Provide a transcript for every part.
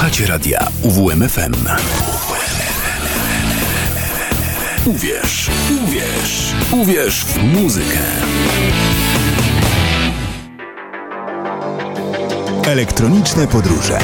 Słuchacie radia UWMFM. Uwierz, uwierz, uwierz w muzykę. Elektroniczne podróże.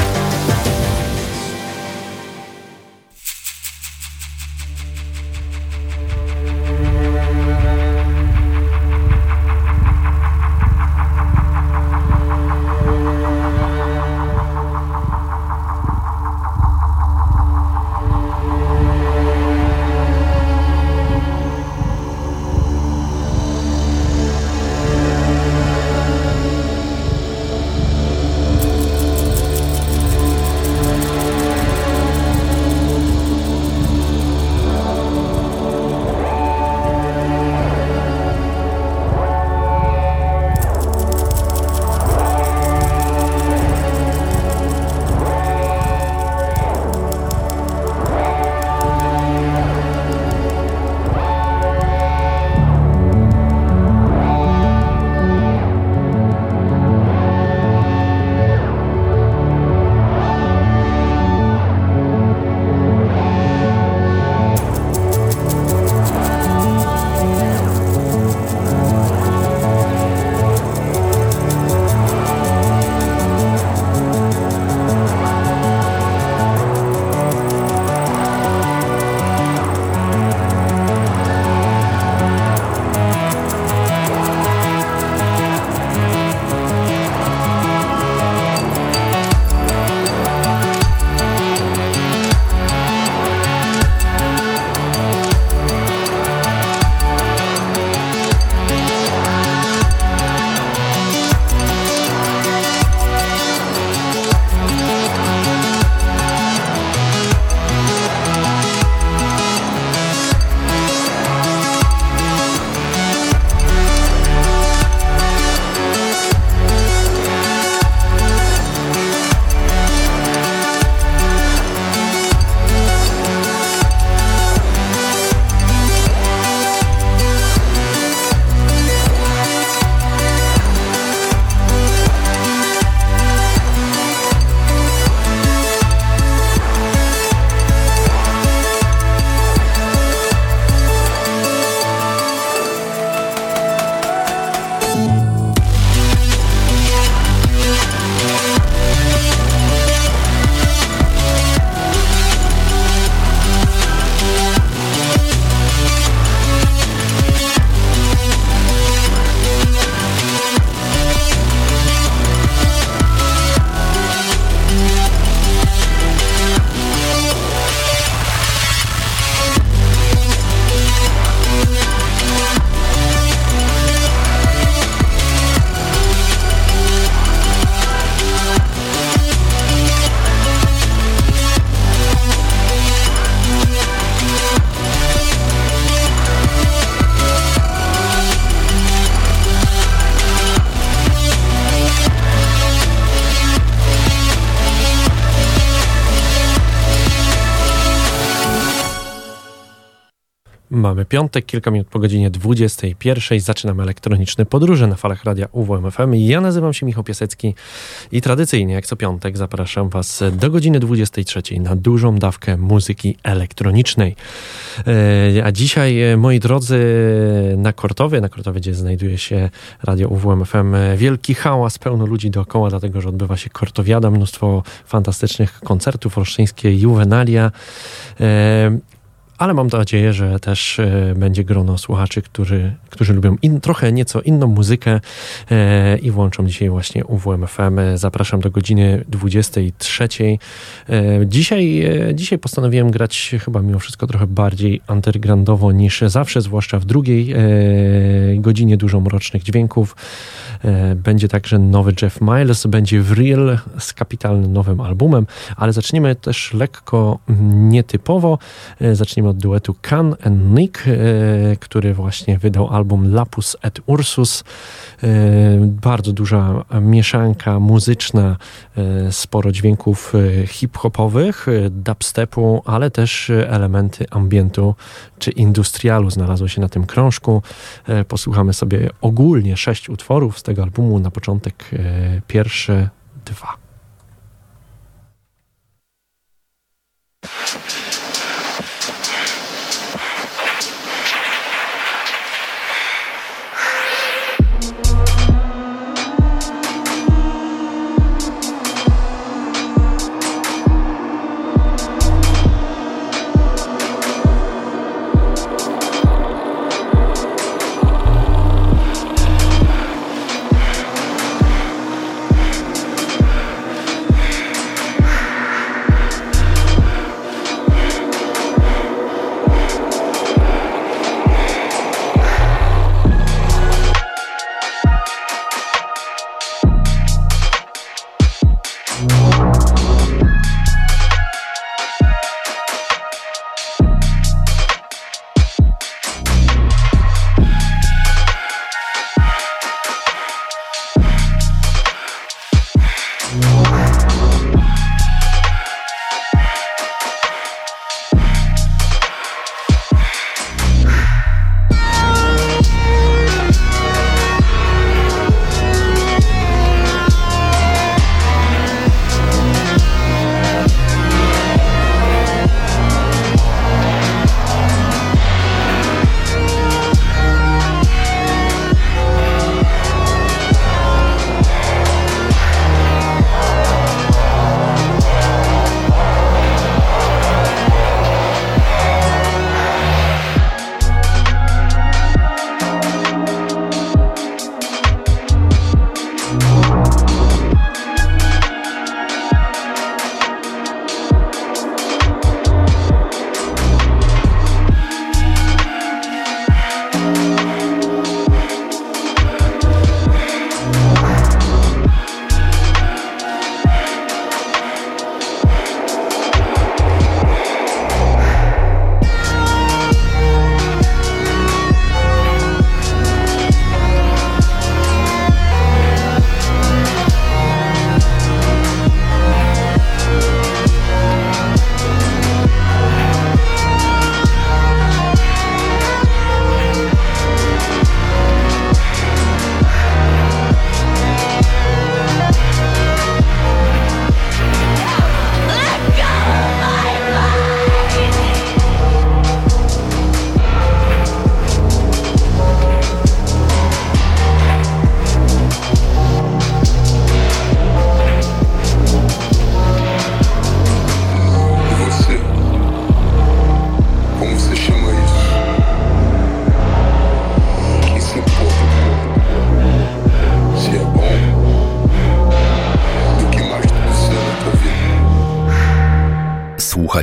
Mamy piątek, kilka minut po godzinie 21. Zaczynamy elektroniczne podróże na falach radia UWMFM. Ja nazywam się Michał Piasecki i tradycyjnie, jak co piątek, zapraszam Was do godziny 23 na dużą dawkę muzyki elektronicznej. E, a dzisiaj, e, moi drodzy, na Kortowie, na Kortowie, gdzie znajduje się radio UWMFM, wielki hałas, pełno ludzi dookoła, dlatego że odbywa się Kortowiada, mnóstwo fantastycznych koncertów, roszczyńskie juwenalia. Ale mam nadzieję, że też e, będzie grono słuchaczy, którzy, którzy lubią in, trochę nieco inną muzykę e, i włączą dzisiaj właśnie UWMFM. Zapraszam do godziny 23. E, dzisiaj, dzisiaj postanowiłem grać chyba mimo wszystko trochę bardziej undergroundowo niż zawsze, zwłaszcza w drugiej godzinie dużo mrocznych dźwięków. Będzie także nowy Jeff Miles, będzie w Real z kapitalnym nowym albumem, ale zaczniemy też lekko nietypowo. Zaczniemy od duetu Can and Nick, e, który właśnie wydał album Lapus et Ursus. E, bardzo duża mieszanka muzyczna, e, sporo dźwięków hip-hopowych, dubstepu, ale też elementy ambientu czy industrialu znalazło się na tym krążku. Posłuchamy sobie ogólnie sześć utworów z tego albumu. Na początek pierwsze dwa.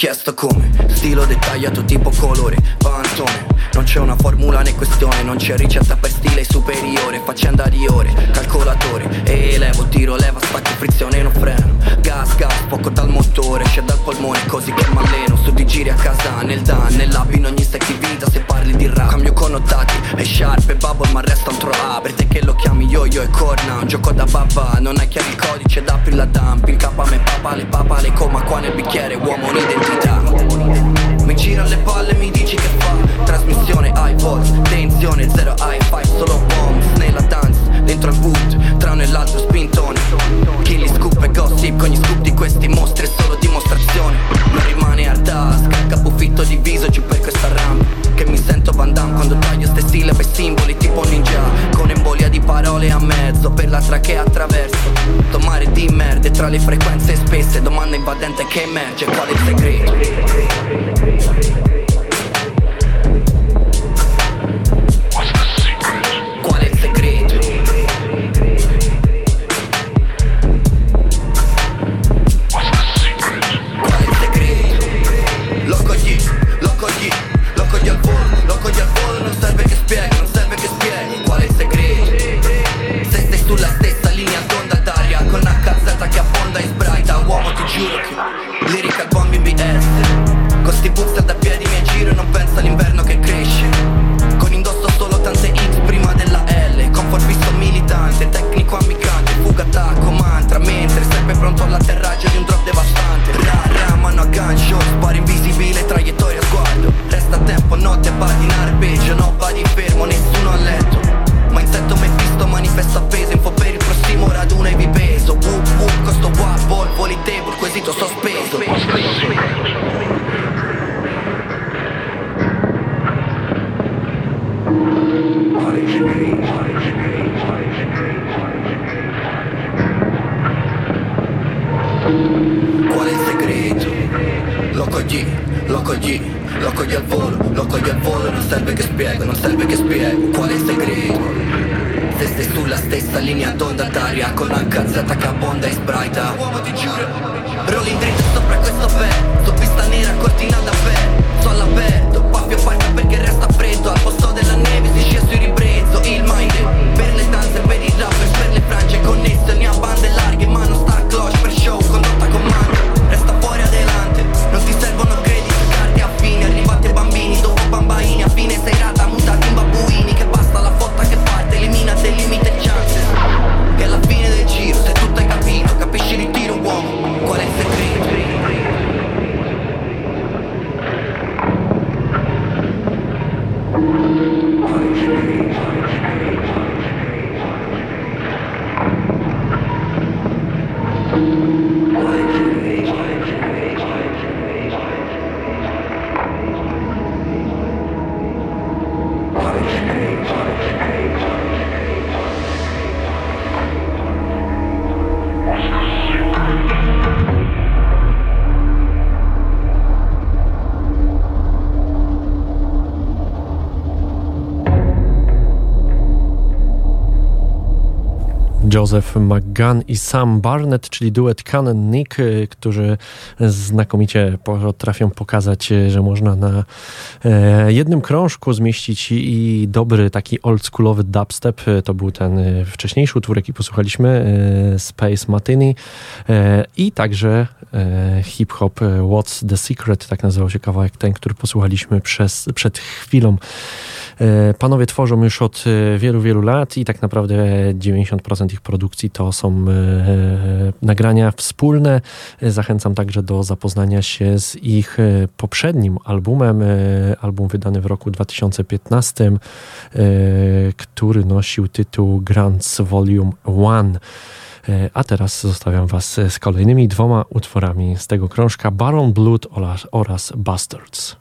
Chiesto come, stilo dettagliato tipo colore, pantone Non c'è una formula né questione, non c'è ricetta per stile superiore Faccenda di ore, calcolatore, elevo, tiro, leva, spacco, frizione, non freno. Gas, gas, poco dal motore, c'è dal polmone così che m'alleno Su di giri a casa, nel dan, nell'app in ogni stack di vita Se parli di rap, cambio connotati, e sharp e bubble ma resta un tro A Per te che lo chiami yo-yo e corna, un gioco da babà Non hai chiari il codice, da apri la dump, in capa me papa, le papa, le coma qua nel bicchiere, uomo un'idea identità Mi gira le palle e mi dici che fa? Trasmissione high volts, tensione zero high five Solo bombs nella dance, dentro il boot Tra uno e l'altro spintone Killy scoop e gossip Con gli scoop di questi mostri è solo dimostrazione. Non rimane al task Capoffitto diviso giù per questa rampa Che mi sento Van Damme quando taglio ste sillabe e simboli tipo ninja Con embolia di parole a mezzo Per la trachea attraverso Tomare di merda tra le frequenze spesse Domanda invadente che emerge Qual è il segreto? Joseph McGann i Sam Barnett, czyli duet Canon Nick, y, którzy znakomicie potrafią pokazać, y, że można na e, jednym krążku zmieścić i dobry taki oldschoolowy dubstep. Y, to był ten wcześniejszy utwór, jaki posłuchaliśmy, Space Martini i także hip-hop What's the Secret, tak nazywał się kawałek ten, który posłuchaliśmy przez, przed chwilą. E, panowie tworzą już od e, wielu, wielu lat i tak naprawdę 90% ich produkcji to są e, nagrania wspólne. Zachęcam także do zapoznania się z ich poprzednim albumem, album wydany w roku 2015, który nosił tytuł Grants Volume 1. A teraz zostawiam Was z kolejnymi dwoma utworami z tego krążka Baron Blood oraz, oraz Bastards.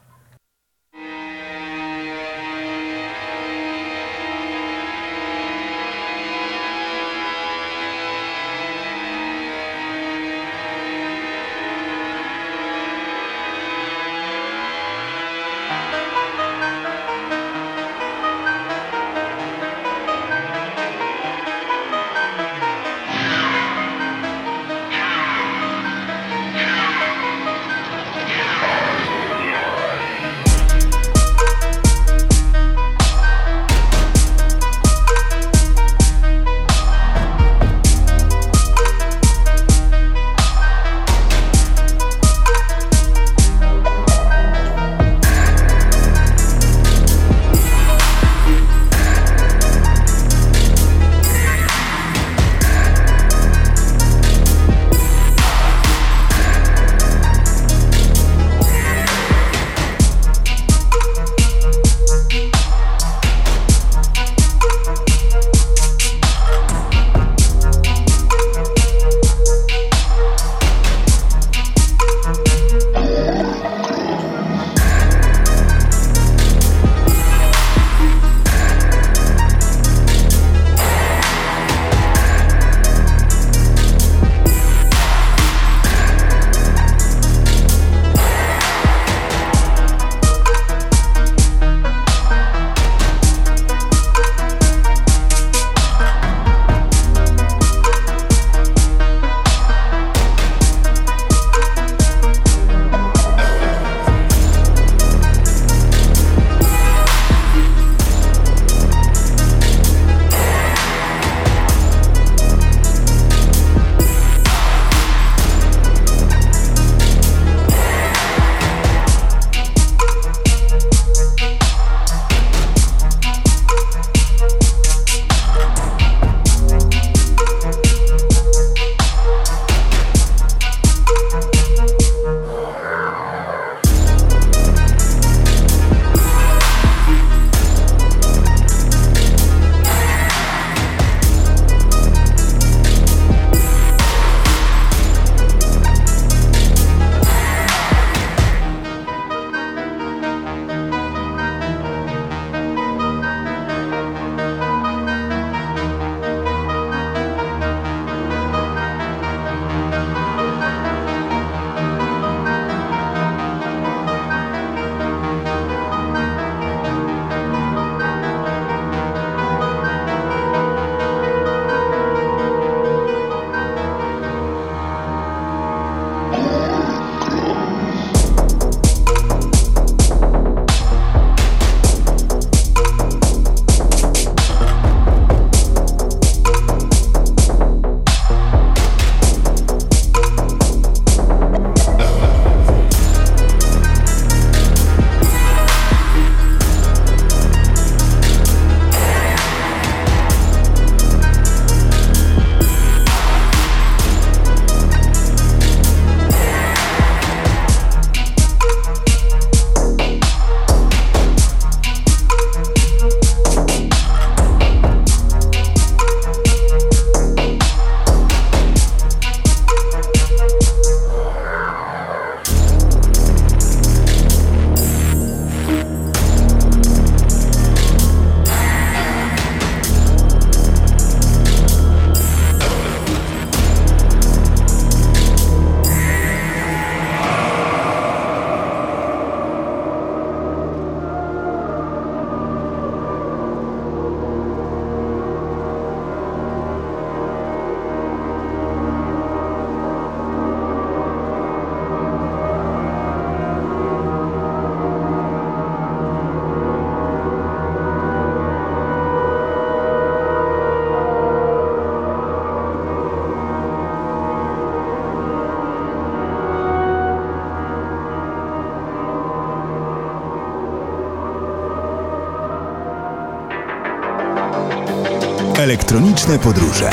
Elektroniczne podróże.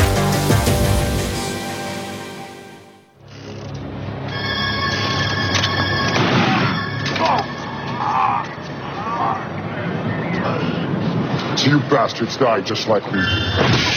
You bastards die just like we do.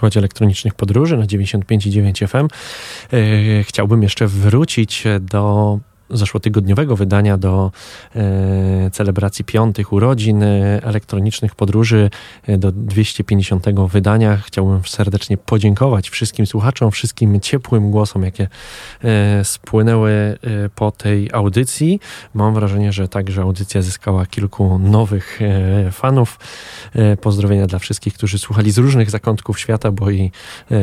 Słuchajcie elektronicznych podróży na 95,9 FM. E, chciałbym jeszcze wrócić do zeszłotygodniowego wydania do e, celebracji piątych urodzin e, elektronicznych podróży e, do 250 wydania. Chciałbym serdecznie podziękować wszystkim słuchaczom, wszystkim ciepłym głosom, jakie spłynęły po tej audycji. Mam wrażenie, że także audycja zyskała kilku nowych fanów. Pozdrowienia dla wszystkich, którzy słuchali z różnych zakątków świata, bo i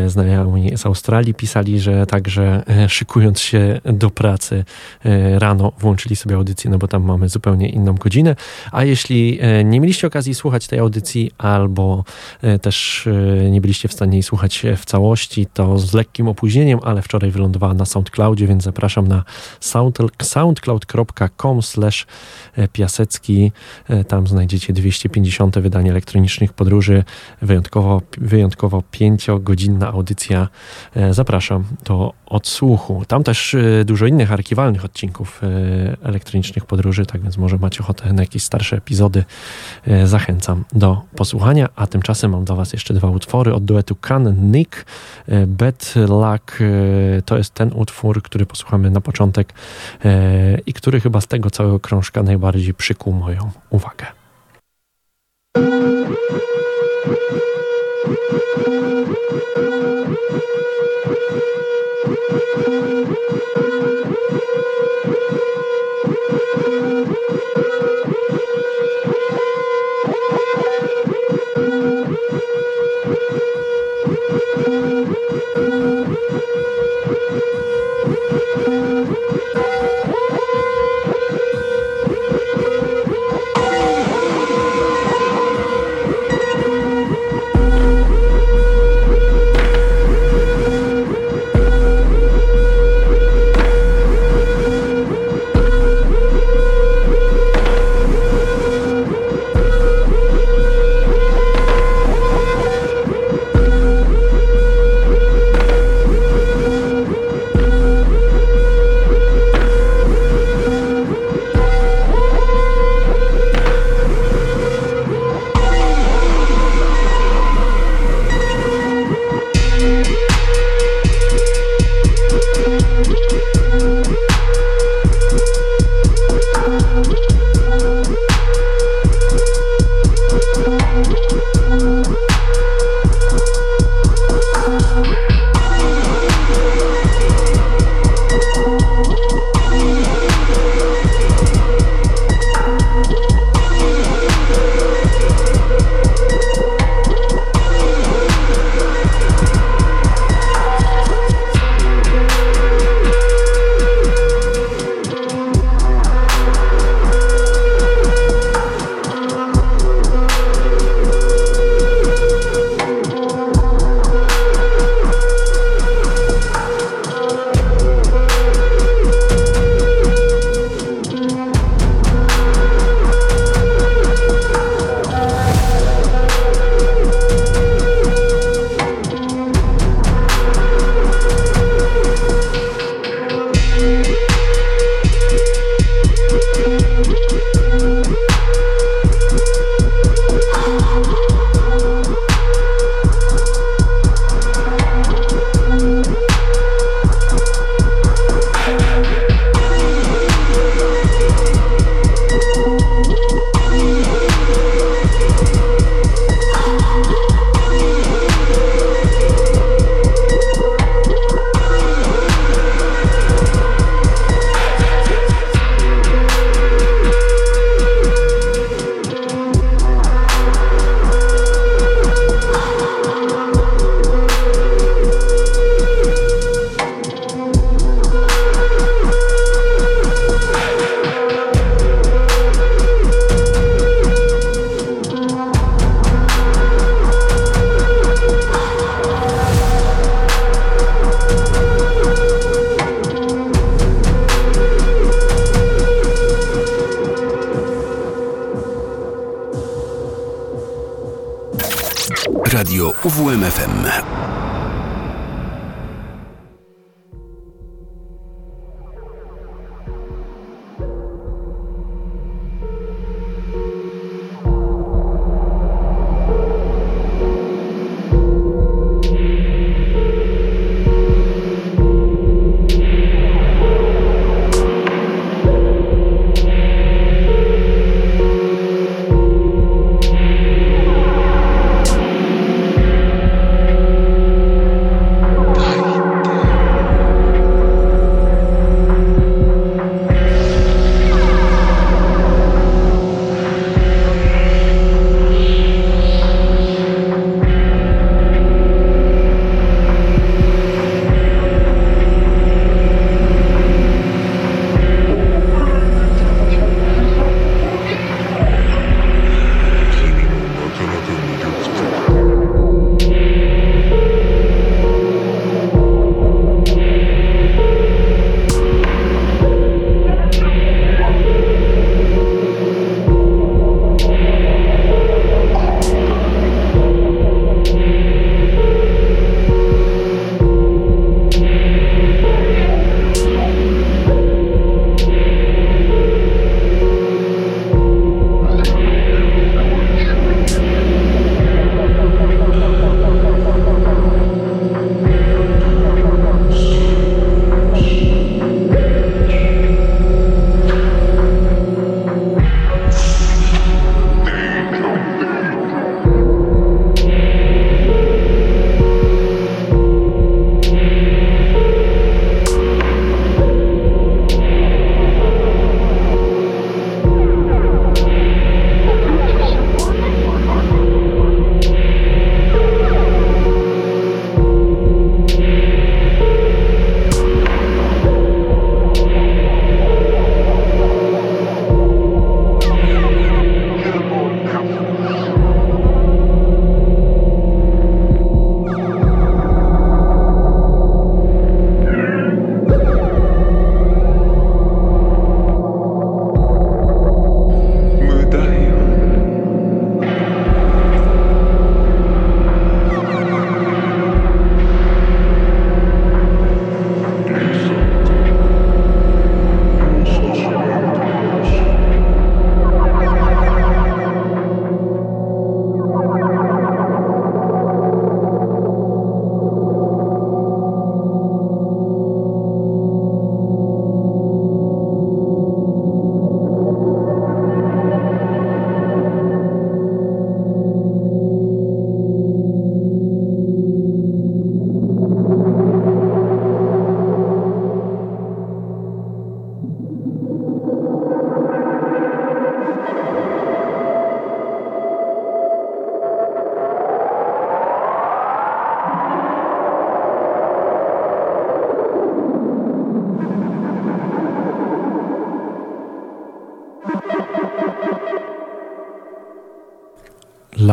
znajomi z Australii pisali, że także szykując się do pracy rano włączyli sobie audycję, no bo tam mamy zupełnie inną godzinę. A jeśli e, nie mieliście okazji słuchać tej audycji, albo e, też e, nie byliście w stanie jej słuchać w całości, to z lekkim opóźnieniem, ale wczoraj wylądowała na SoundCloudzie, więc zapraszam na soundcloud.com slash piasecki. Tam znajdziecie 250 wydanie elektronicznych podróży. Wyjątkowo, wyjątkowo pięciogodzinna audycja. Zapraszam do odsłuchu. Tam też y, dużo innych archiwalnych odcinków y, elektronicznych podróży, tak więc może macie ochotę na jakieś starsze epizody, y, zachęcam do posłuchania. A tymczasem mam dla Was jeszcze dwa utwory od duetu Can Nick. Bad Luck to jest ten utwór, który posłuchamy na początek i który chyba z tego całego krążka najbardziej przykuł moją uwagę. Música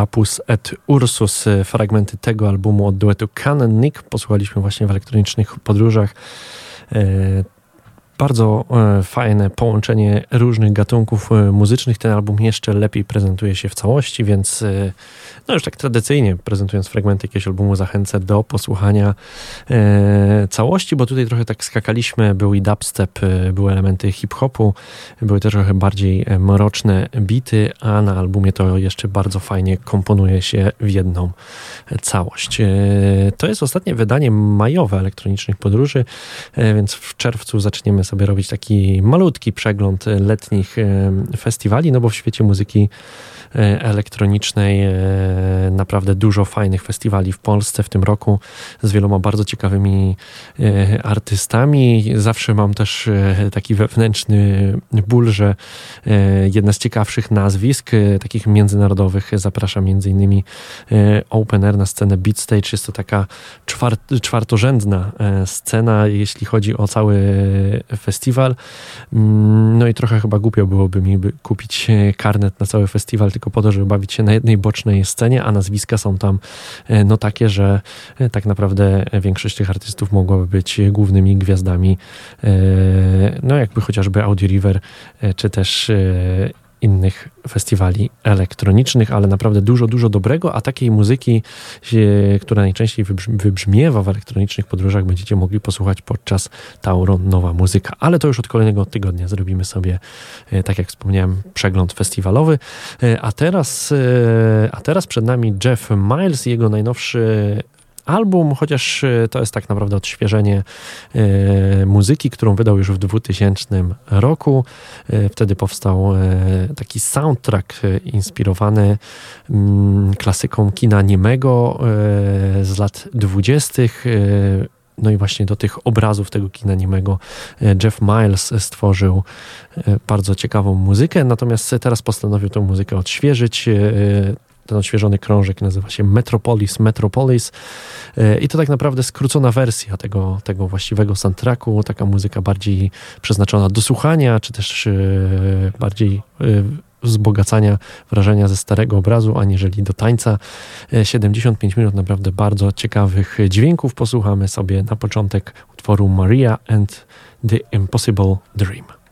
Lapus et Ursus, y, fragmenty tego albumu od duetu Canon Nick. Posłuchaliśmy właśnie w elektronicznych podróżach. Bardzo e, fajne połączenie różnych gatunków e, muzycznych. Ten album jeszcze lepiej prezentuje się w całości, więc e, no już tak tradycyjnie prezentując fragmenty jakiegoś albumu zachęcę do posłuchania całości, bo tutaj trochę tak skakaliśmy. Był i dubstep, były elementy hip-hopu, były też trochę bardziej mroczne bity, a na albumie to jeszcze bardzo fajnie komponuje się w jedną całość. To jest ostatnie wydanie majowe elektronicznych podróży, więc w czerwcu zaczniemy sobie robić taki malutki przegląd letnich festiwali, no bo w świecie muzyki elektronicznej. E, naprawdę dużo fajnych festiwali w Polsce w tym roku z wieloma bardzo ciekawymi e, artystami. Zawsze mam też taki wewnętrzny ból, że jedna z ciekawszych nazwisk, takich międzynarodowych, zaprasza między innymi Open Air na scenę Beat Stage. Jest to taka czwart, czwartorzędna scena, jeśli chodzi o cały festiwal. Mm, no i trochę chyba głupio byłoby mi kupić karnet na cały festiwal, tylko tylko po to, żeby bawić się na jednej bocznej scenie, a nazwiska są tam e, no takie, że e, tak naprawdę większość tych artystów mogłaby być głównymi gwiazdami, e, no jakby chociażby Audi River, czy też innych festiwali elektronicznych, ale naprawdę dużo, dużo dobrego, a takiej muzyki, która najczęściej wybrzmiewa w elektronicznych podróżach, będziecie mogli posłuchać podczas Tauron Nowa Muzyka. Ale to już od kolejnego tygodnia zrobimy sobie, e, tak jak wspomniałem, przegląd festiwalowy. E, a teraz, e, a teraz przed nami Jeff Miles i jego najnowszy album, chociaż e, to jest tak naprawdę odświeżenie e, muzyki, którą wydał już w 2000 roku. E, wtedy powstał taki soundtrack inspirowany mm, klasyką kina niemego z lat 20. No i właśnie do tych obrazów tego kina niemego Jeff Miles stworzył bardzo ciekawą muzykę, natomiast teraz postanowił tę muzykę odświeżyć ten odświeżony krążek nazywa się Metropolis Metropolis e, i to tak naprawdę skrócona wersja tego, tego właściwego soundtracku, taka muzyka bardziej przeznaczona do słuchania, czy też e, bardziej e, wzbogacania wrażenia ze starego obrazu, aniżeli do tańca. 75 minut naprawdę bardzo ciekawych dźwięków. Posłuchamy sobie na początek utworu Maria and the Impossible Dream.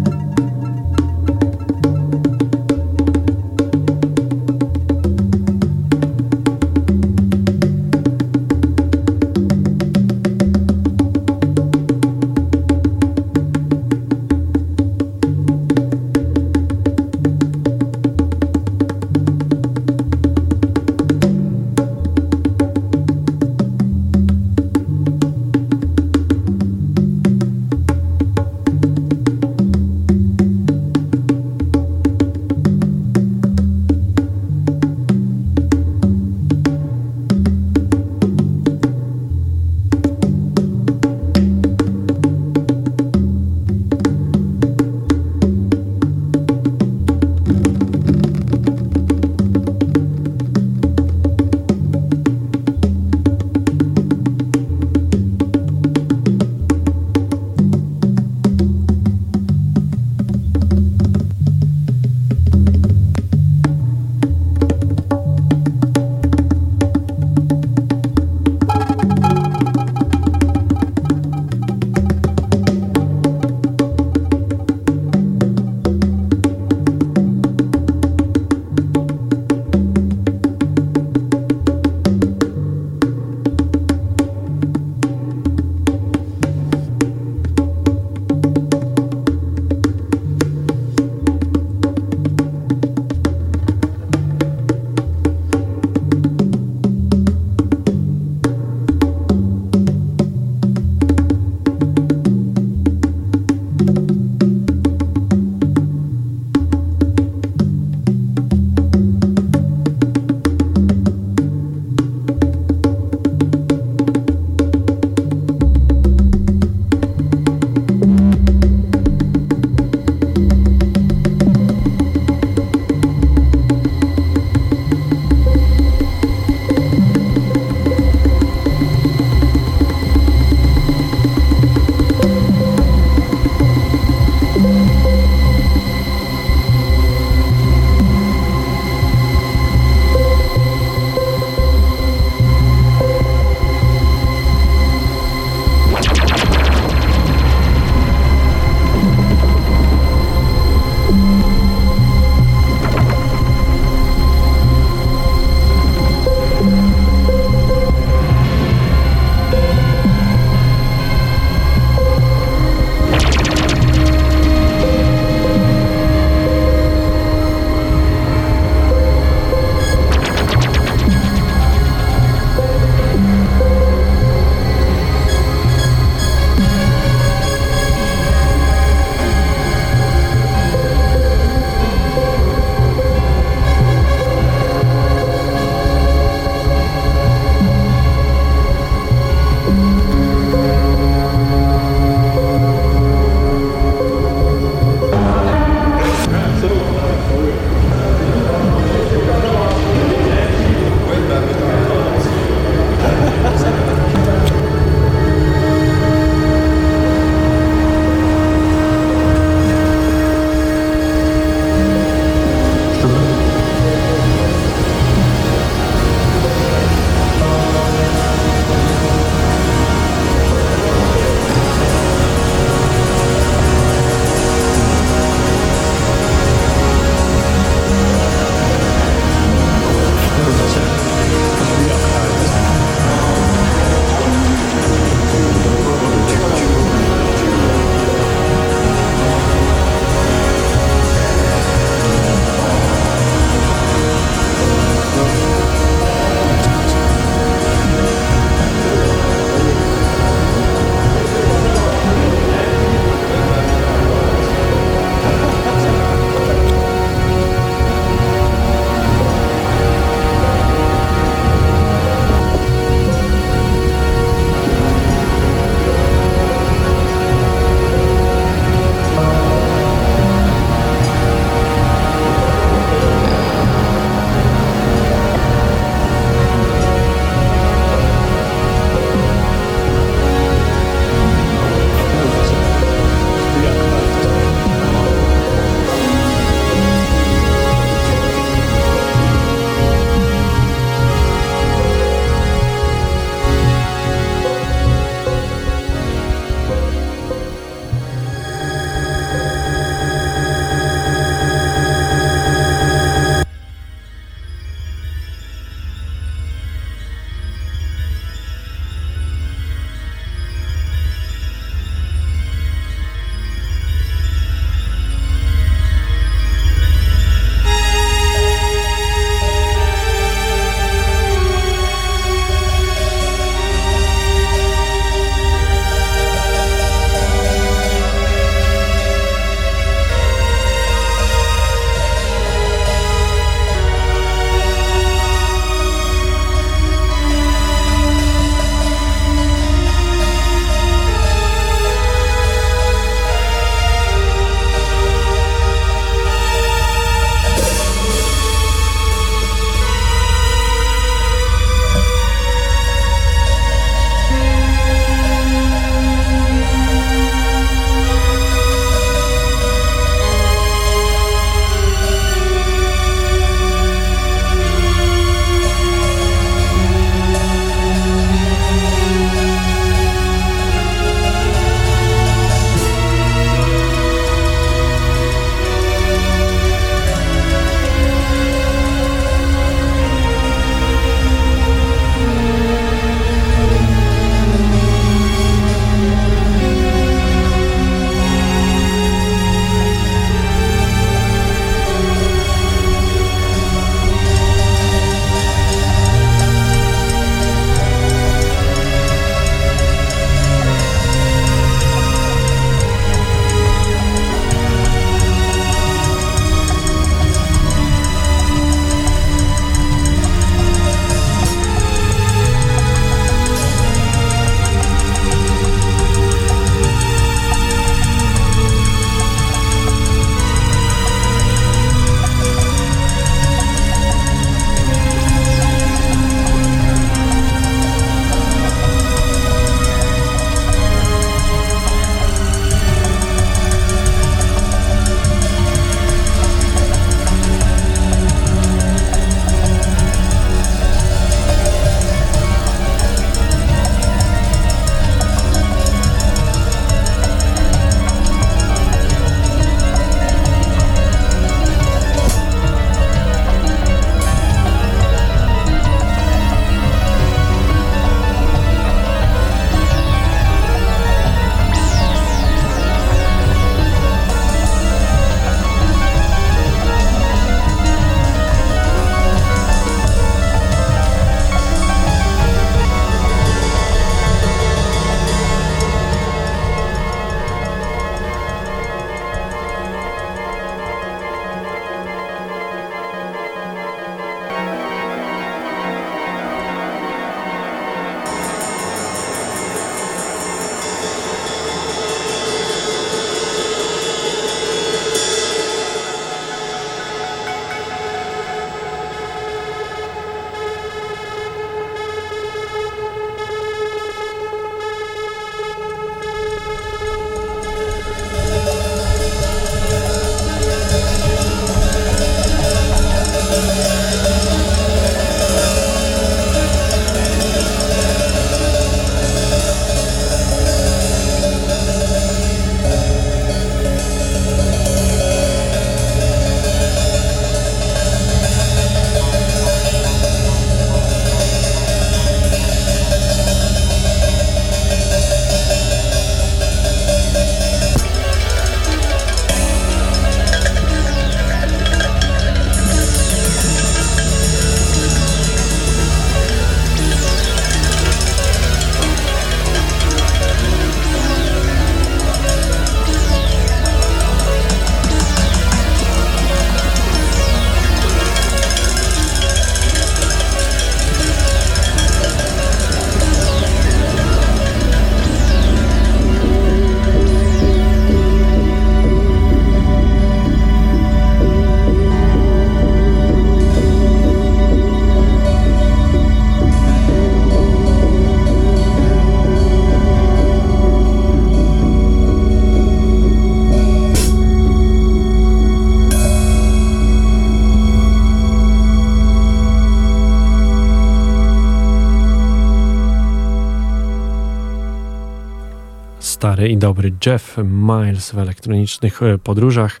Stary i dobry Jeff Miles w elektronicznych e, podróżach.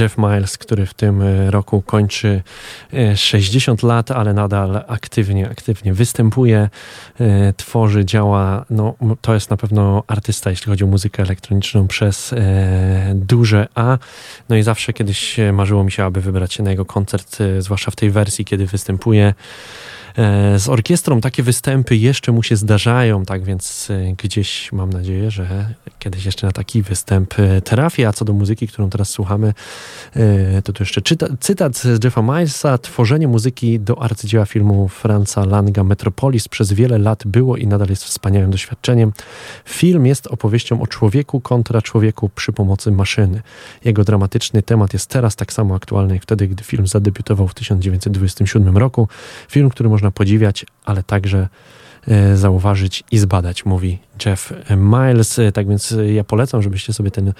Jeff Miles, który w tym e, roku kończy 60 e, lat, ale nadal aktywnie, aktywnie występuje, tworzy, działa. No, to jest na pewno artysta, jeśli chodzi o muzykę elektroniczną przez duże A. No i zawsze kiedyś marzyło mi się, aby wybrać się na jego koncert, zwłaszcza w tej wersji, kiedy występuje. E, z orkiestrą takie występy jeszcze mu się zdarzają, tak więc e, gdzieś mam nadzieję, że kiedyś jeszcze na taki występ e, trafię. A co do muzyki, którą teraz słuchamy, to tu jeszcze czyta, cytat z Jeffa Milesa. Tworzenie muzyki do arcydzieła filmu Franza Langa Metropolis przez wiele lat było i nadal jest wspaniałym doświadczeniem. Film jest opowieścią o człowieku kontra człowieku przy pomocy maszyny. Jego dramatyczny temat jest teraz tak samo aktualny jak wtedy, gdy film zadebiutował w 1927 roku. Film, który można podziwiać, ale także e, zauważyć i zbadać, mówi Jeff Miles. Tak więc ja polecam, żebyście sobie ten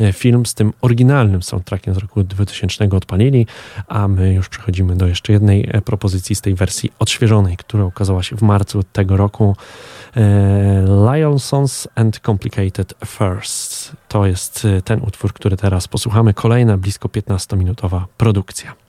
e, film z tym oryginalnym soundtrackiem z roku 2000 odpalili, a my już przechodzimy do jeszcze jednej e, propozycji z tej wersji odświeżonej, która ukazała się w marcu tego roku. Lionsons and Complicated First. To jest ten utwór, który teraz posłuchamy. Kolejna blisko 15-minutowa produkcja.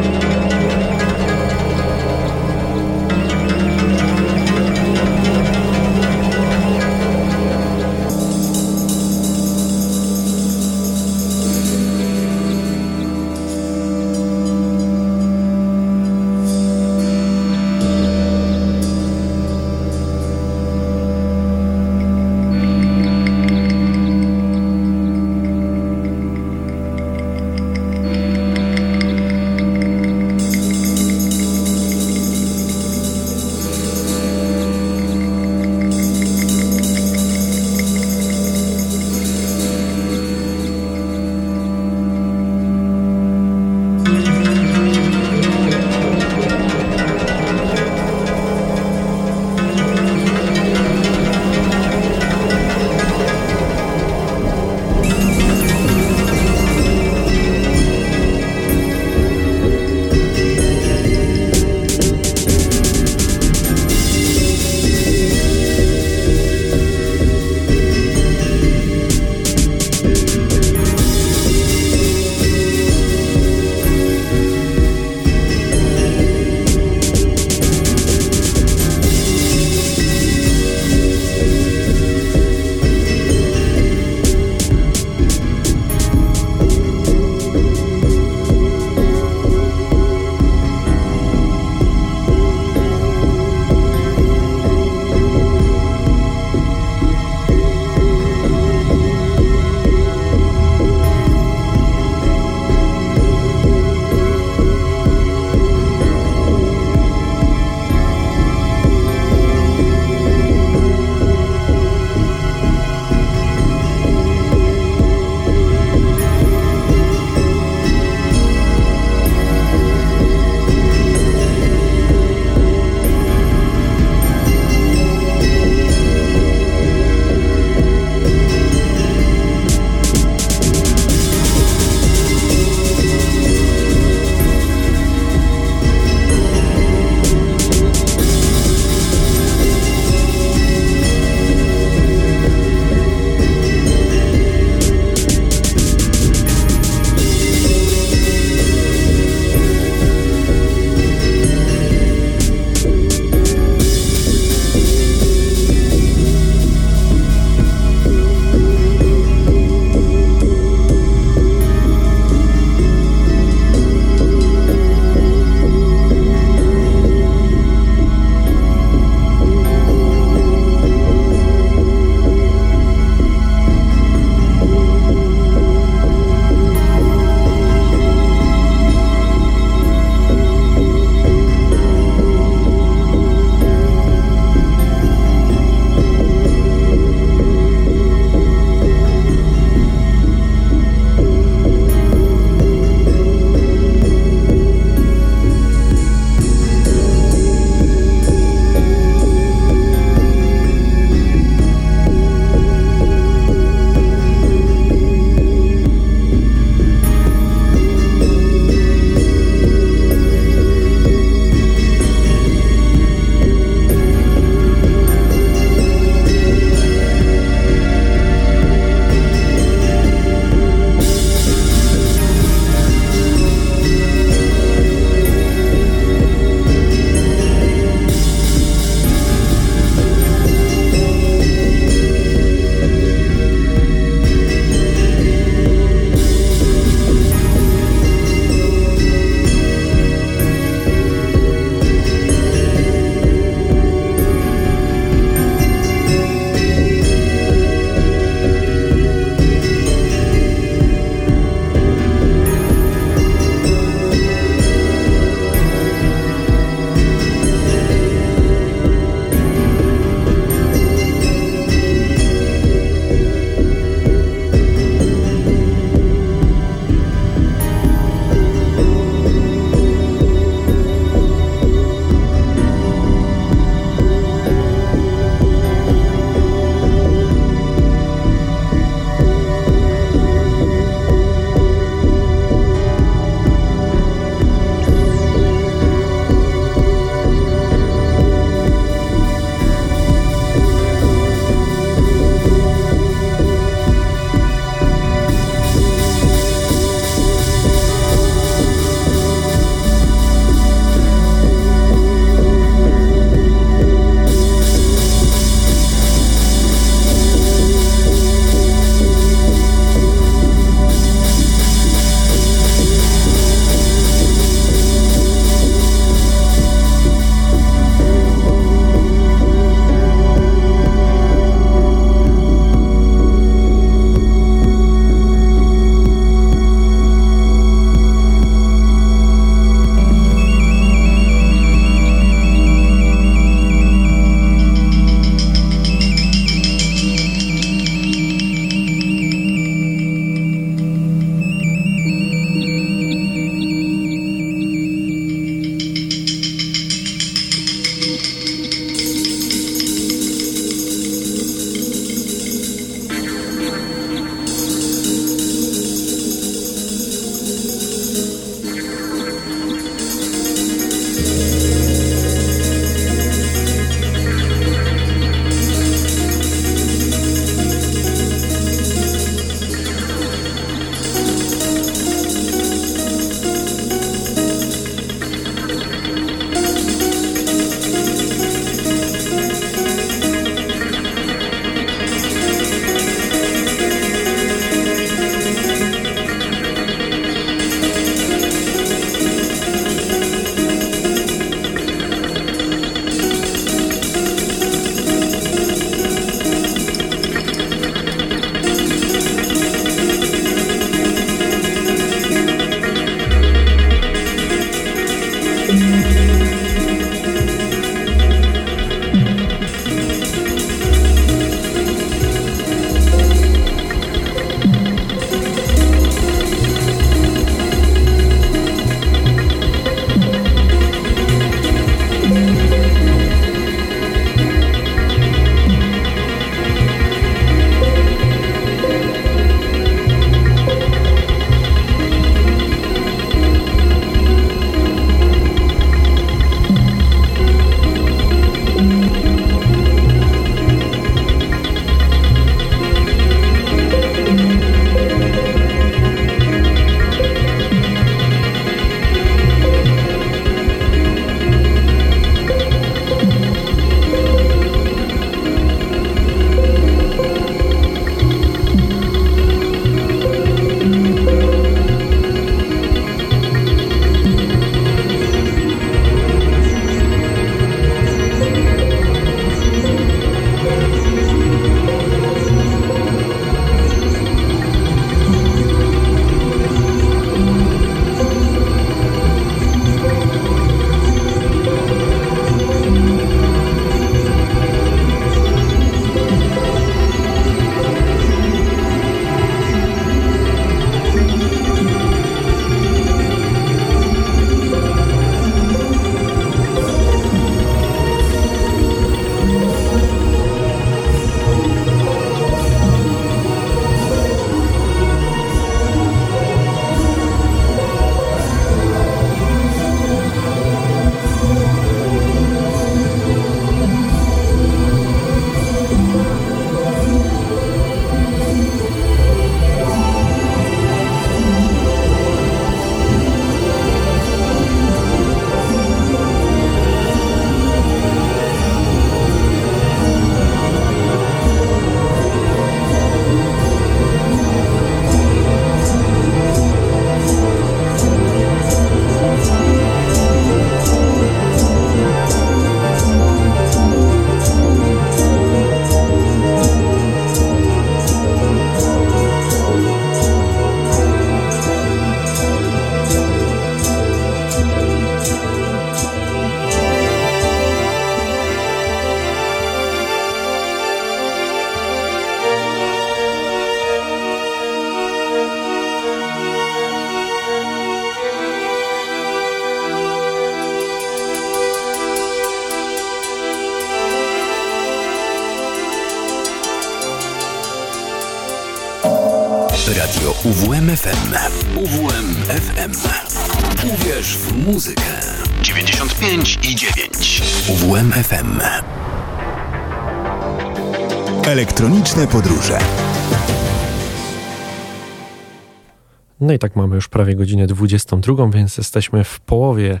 I tak mamy już prawie godzinę 22, więc jesteśmy w połowie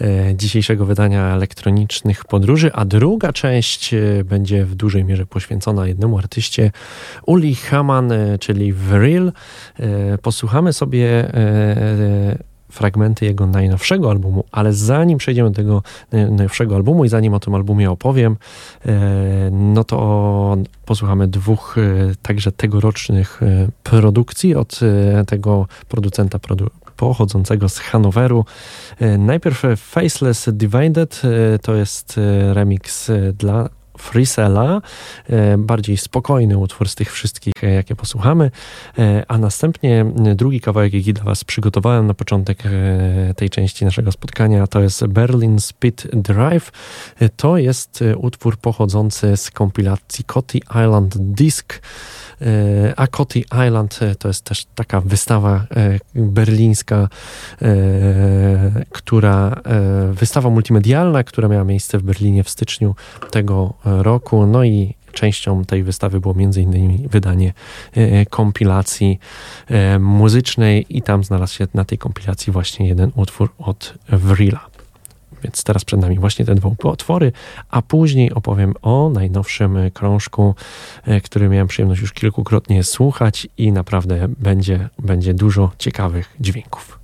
e, dzisiejszego wydania elektronicznych podróży, a druga część e, będzie w dużej mierze poświęcona jednemu artyście, Uli Haman, e, czyli Vril. Posłuchamy sobie fragmenty jego najnowszego albumu, ale zanim przejdziemy do tego najnowszego albumu i zanim o tym albumie opowiem, e, no to posłuchamy dwóch e, także tegorocznych e, produkcji od tego producenta produ pochodzącego z Hanoweru. Najpierw Faceless Divided to jest remix dla Frisella, e, bardziej spokojny utwór z tych wszystkich, e, jakie posłuchamy, e, a następnie drugi kawałek, jaki dla Was przygotowałem na początek tej części naszego spotkania, to jest Berlin Speed Drive. To jest utwór pochodzący z kompilacji Coty Island Disc, a Coty Island to jest też taka wystawa berlińska, która wystawa multimedialna, która miała miejsce w Berlinie w styczniu tego roku. No i częścią tej wystawy było m.in. wydanie e, kompilacji e, muzycznej i tam znalazł się na tej kompilacji właśnie jeden utwór od Vrila. Więc teraz przed nami właśnie te dwa utwory, a później opowiem o najnowszym krążku, e, który miałem przyjemność już kilkukrotnie słuchać i naprawdę będzie, będzie dużo ciekawych dźwięków.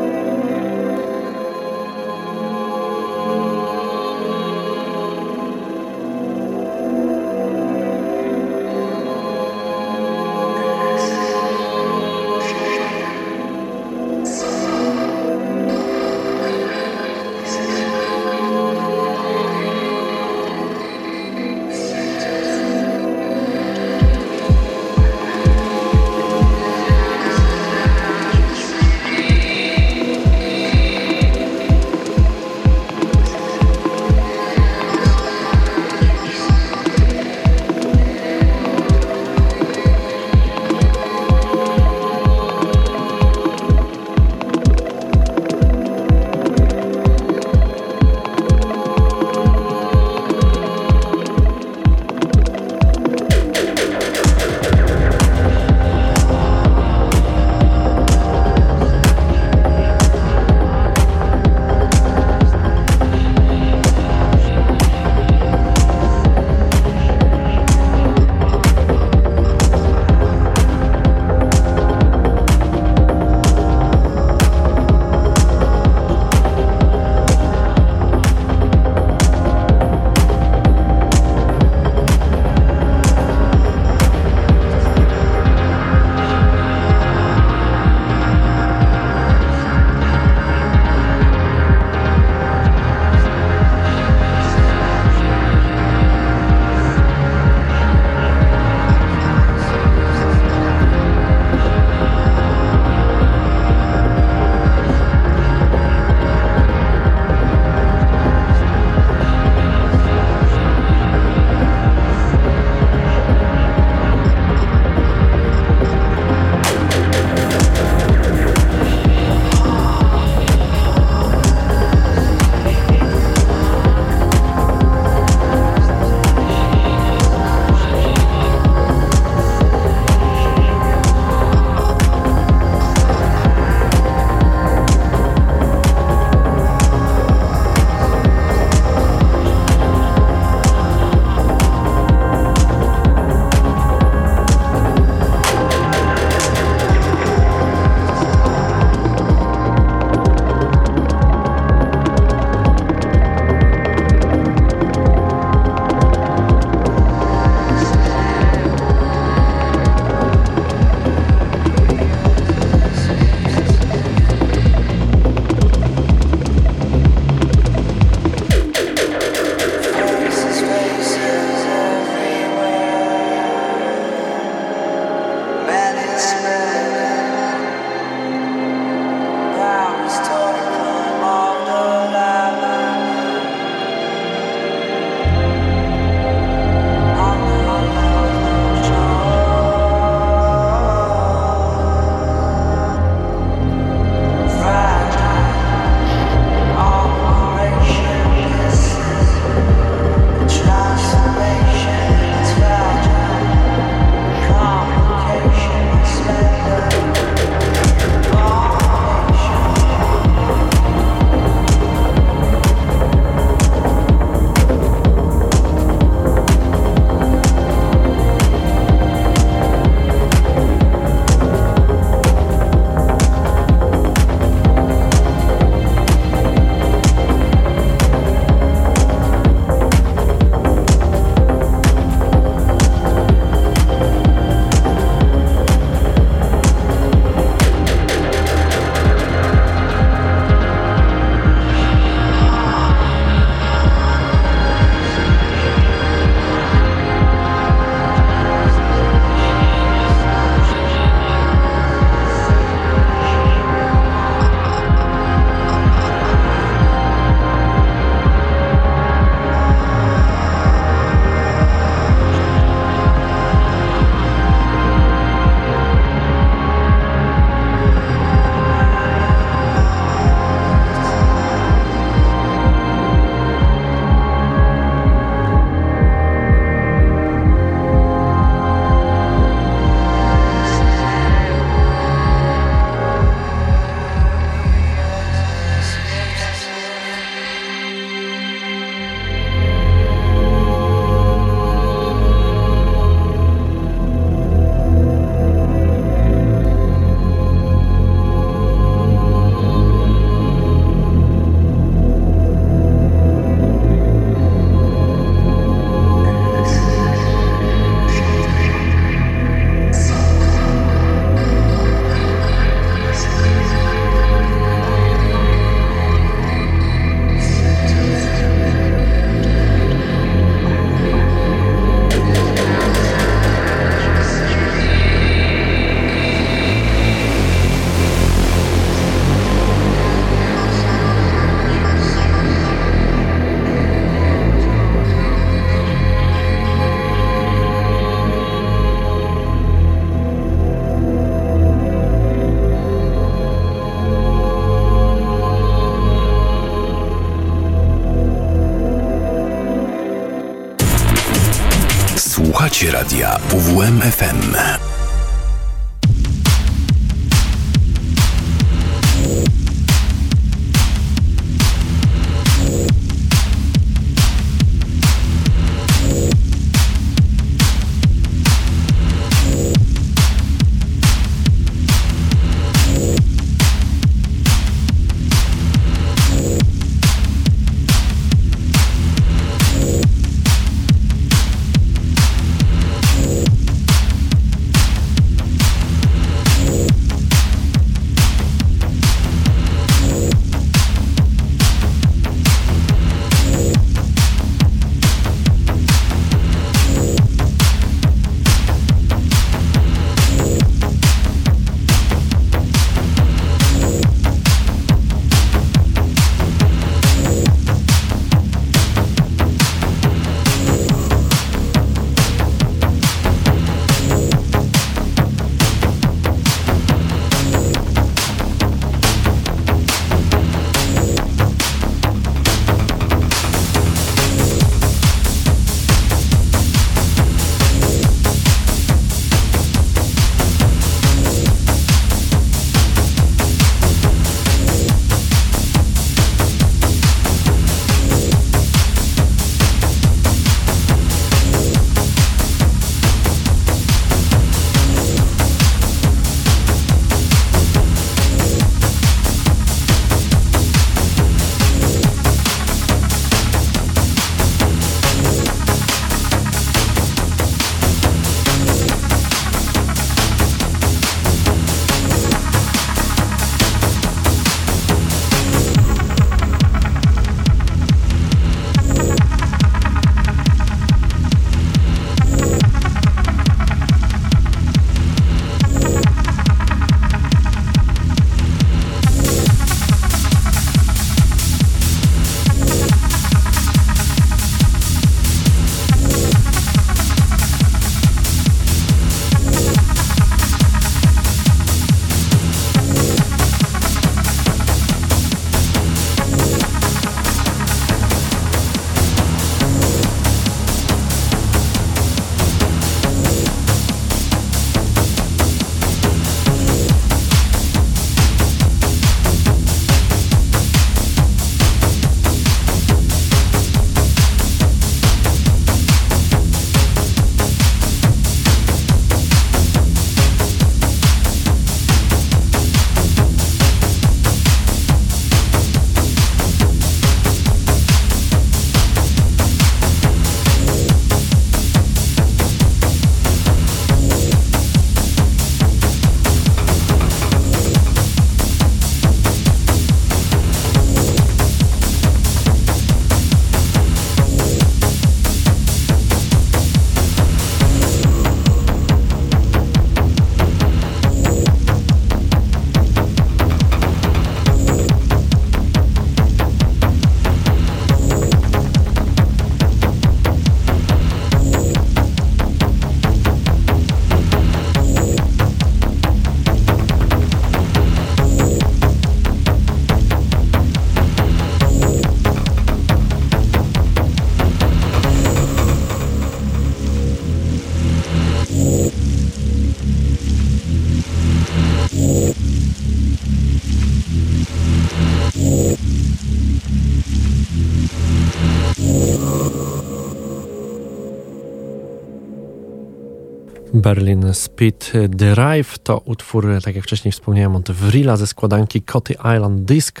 Berlin Speed Drive to utwór, tak jak wcześniej wspomniałem, od Vrila ze składanki Coty Island Disc.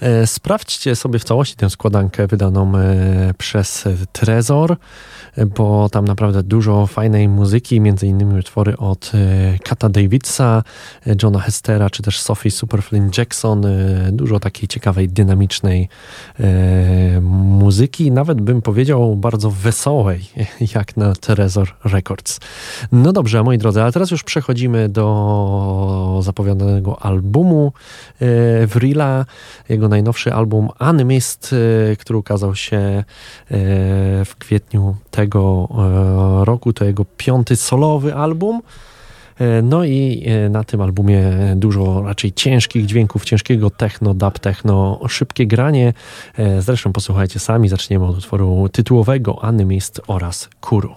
E, sprawdźcie sobie w całości tę składankę wydaną e, przez Trezor bo tam naprawdę dużo fajnej muzyki, między innymi utwory od Kata Davidsa, Johna Hestera, czy też Sophie Superflynn Jackson, dużo takiej ciekawej, dynamicznej muzyki, nawet bym powiedział bardzo wesołej, jak na Trezor Records. No dobrze, moi drodzy, ale teraz już przechodzimy do zapowiadanego albumu Vrila, jego najnowszy album Animist, który ukazał się kwietniu tego e, roku. To jego piąty solowy album. E, no i e, na tym albumie dużo raczej ciężkich dźwięków, ciężkiego techno, dub techno, szybkie granie. Zresztą posłuchajcie sami, zaczniemy od utworu tytułowego Animist oraz Kuru.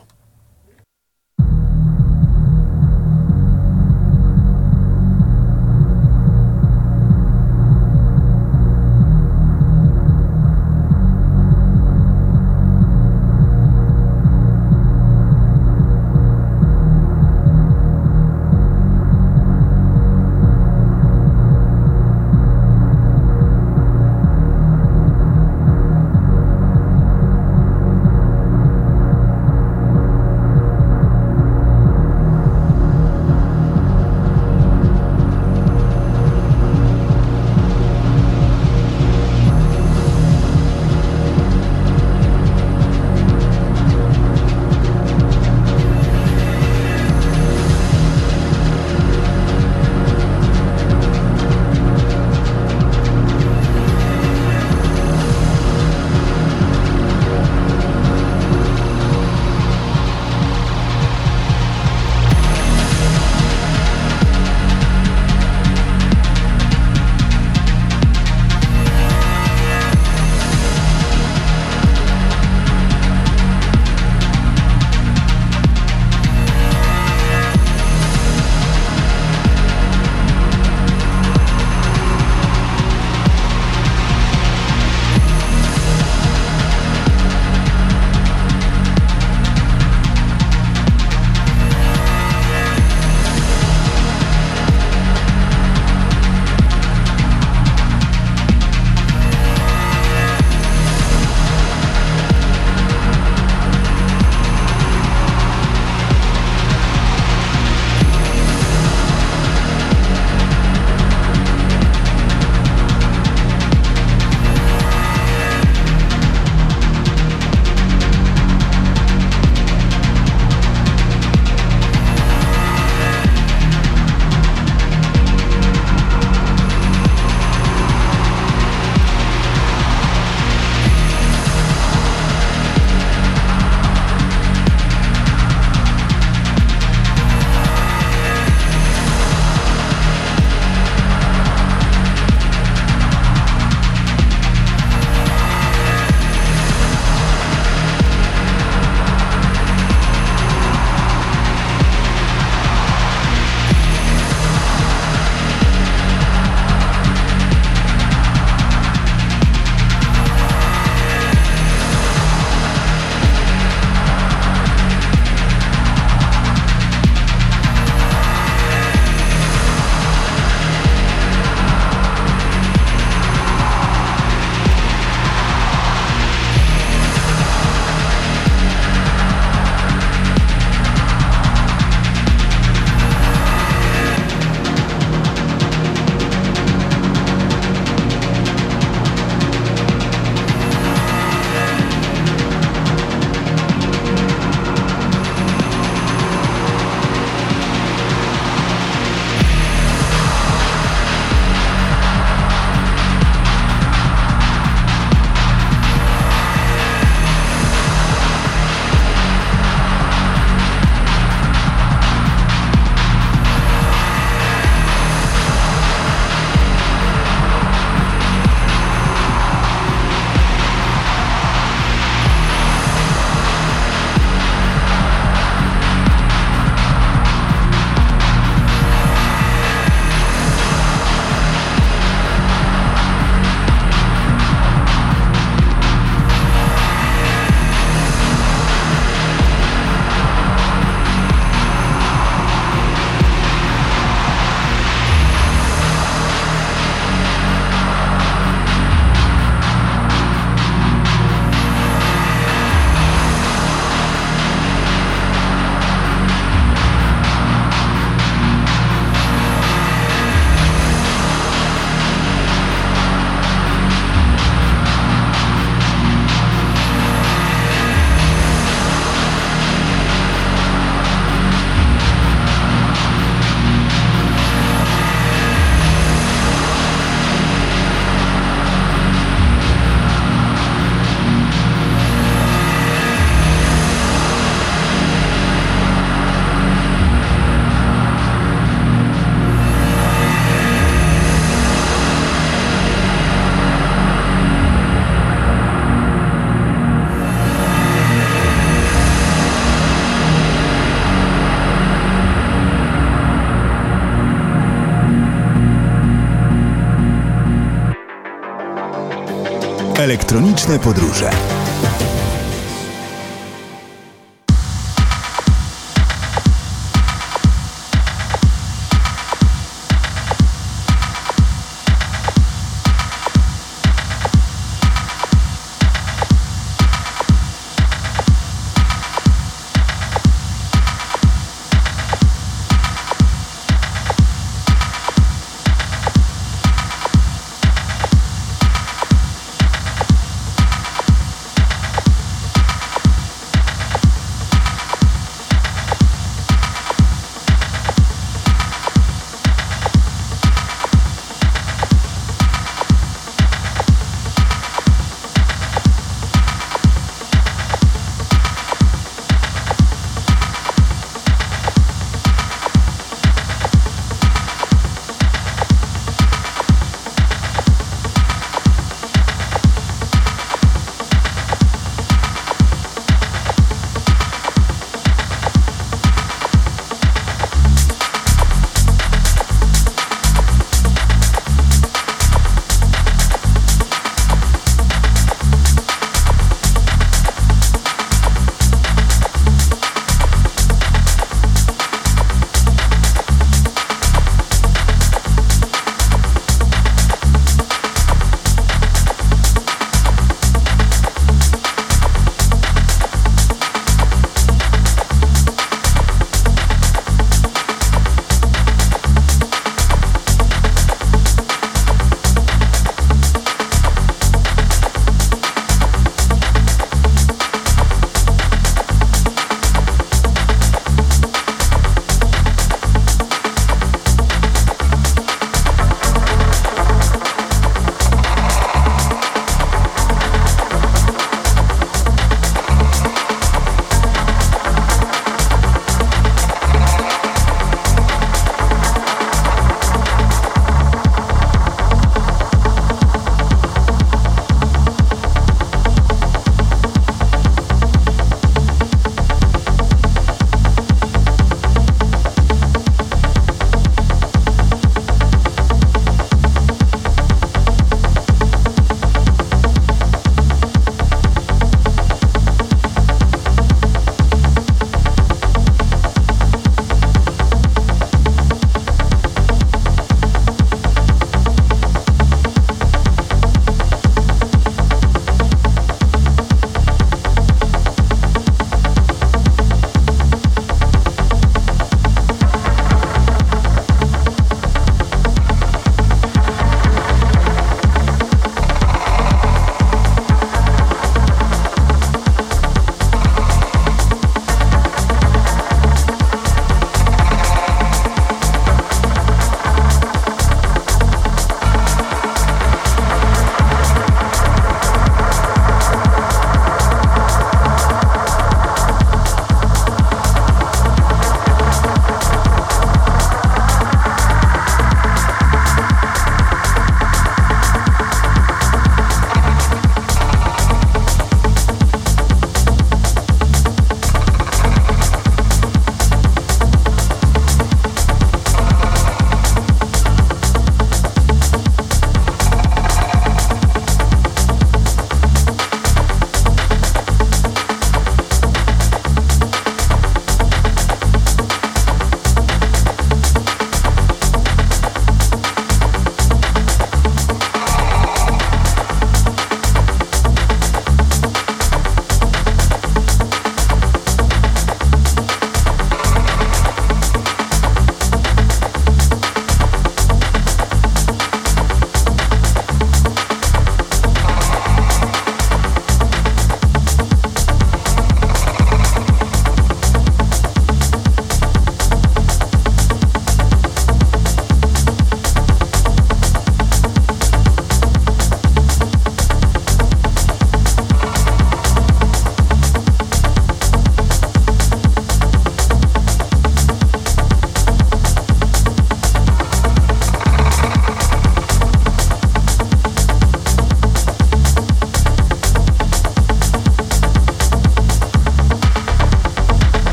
Elektroniczne podróże.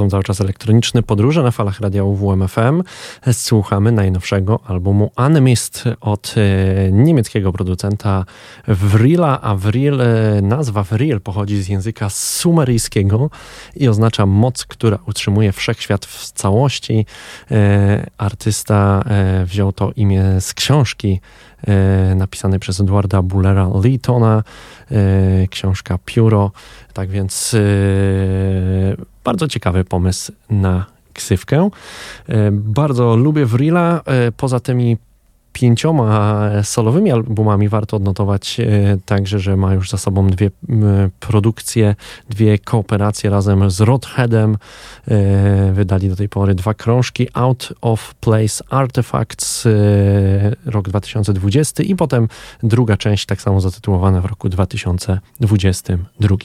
Są cały czas elektroniczne podróże na falach radia UWMFM. Słuchamy najnowszego albumu Animist od e, niemieckiego producenta Vrila, a Vril, e, nazwa Vril pochodzi z języka sumeryjskiego i oznacza moc, która utrzymuje wszechświat w całości. E, artysta wziął to imię z książki napisanej przez Edwarda Bullera Leetona, książka Pióro. Tak więc bardzo ciekawy pomysł na ksywkę. E, bardzo lubię Vrila. E, poza tymi pięcioma solowymi albumami warto odnotować e, także, że ma już za sobą dwie produkcje, dwie kooperacje razem z Rodheadem. E, wydali do tej pory dwa krążki Out of Place Artifacts e, rok 2020 i potem druga część tak samo zatytułowana w roku 2022.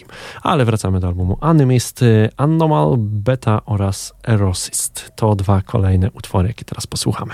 Ale wracamy do albumu Animist, Anomal, Beta oraz Erosist. To dwa kolejne utwory, jakie teraz posłuchamy.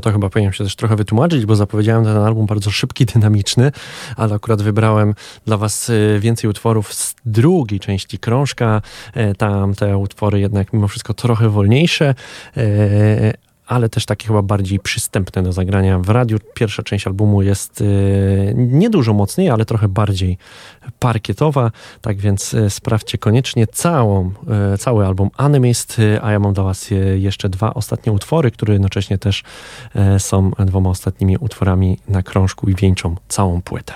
To chyba powinienem się też trochę wytłumaczyć, bo zapowiedziałem ten album bardzo szybki, dynamiczny, ale akurat wybrałem dla Was y, więcej utworów z drugiej części krążka. E, tam te utwory jednak mimo wszystko trochę wolniejsze, e, ale też takie chyba bardziej przystępne do zagrania w radiu. Pierwsza część albumu jest y, niedużo mocniej, ale trochę bardziej parkietowa, tak więc y, sprawdźcie koniecznie całą, y, cały album Animist, a ja mam dla Was jeszcze dwa ostatnie utwory, które jednocześnie też są dwoma ostatnimi utworami na krążku i wieńczą całą płytę.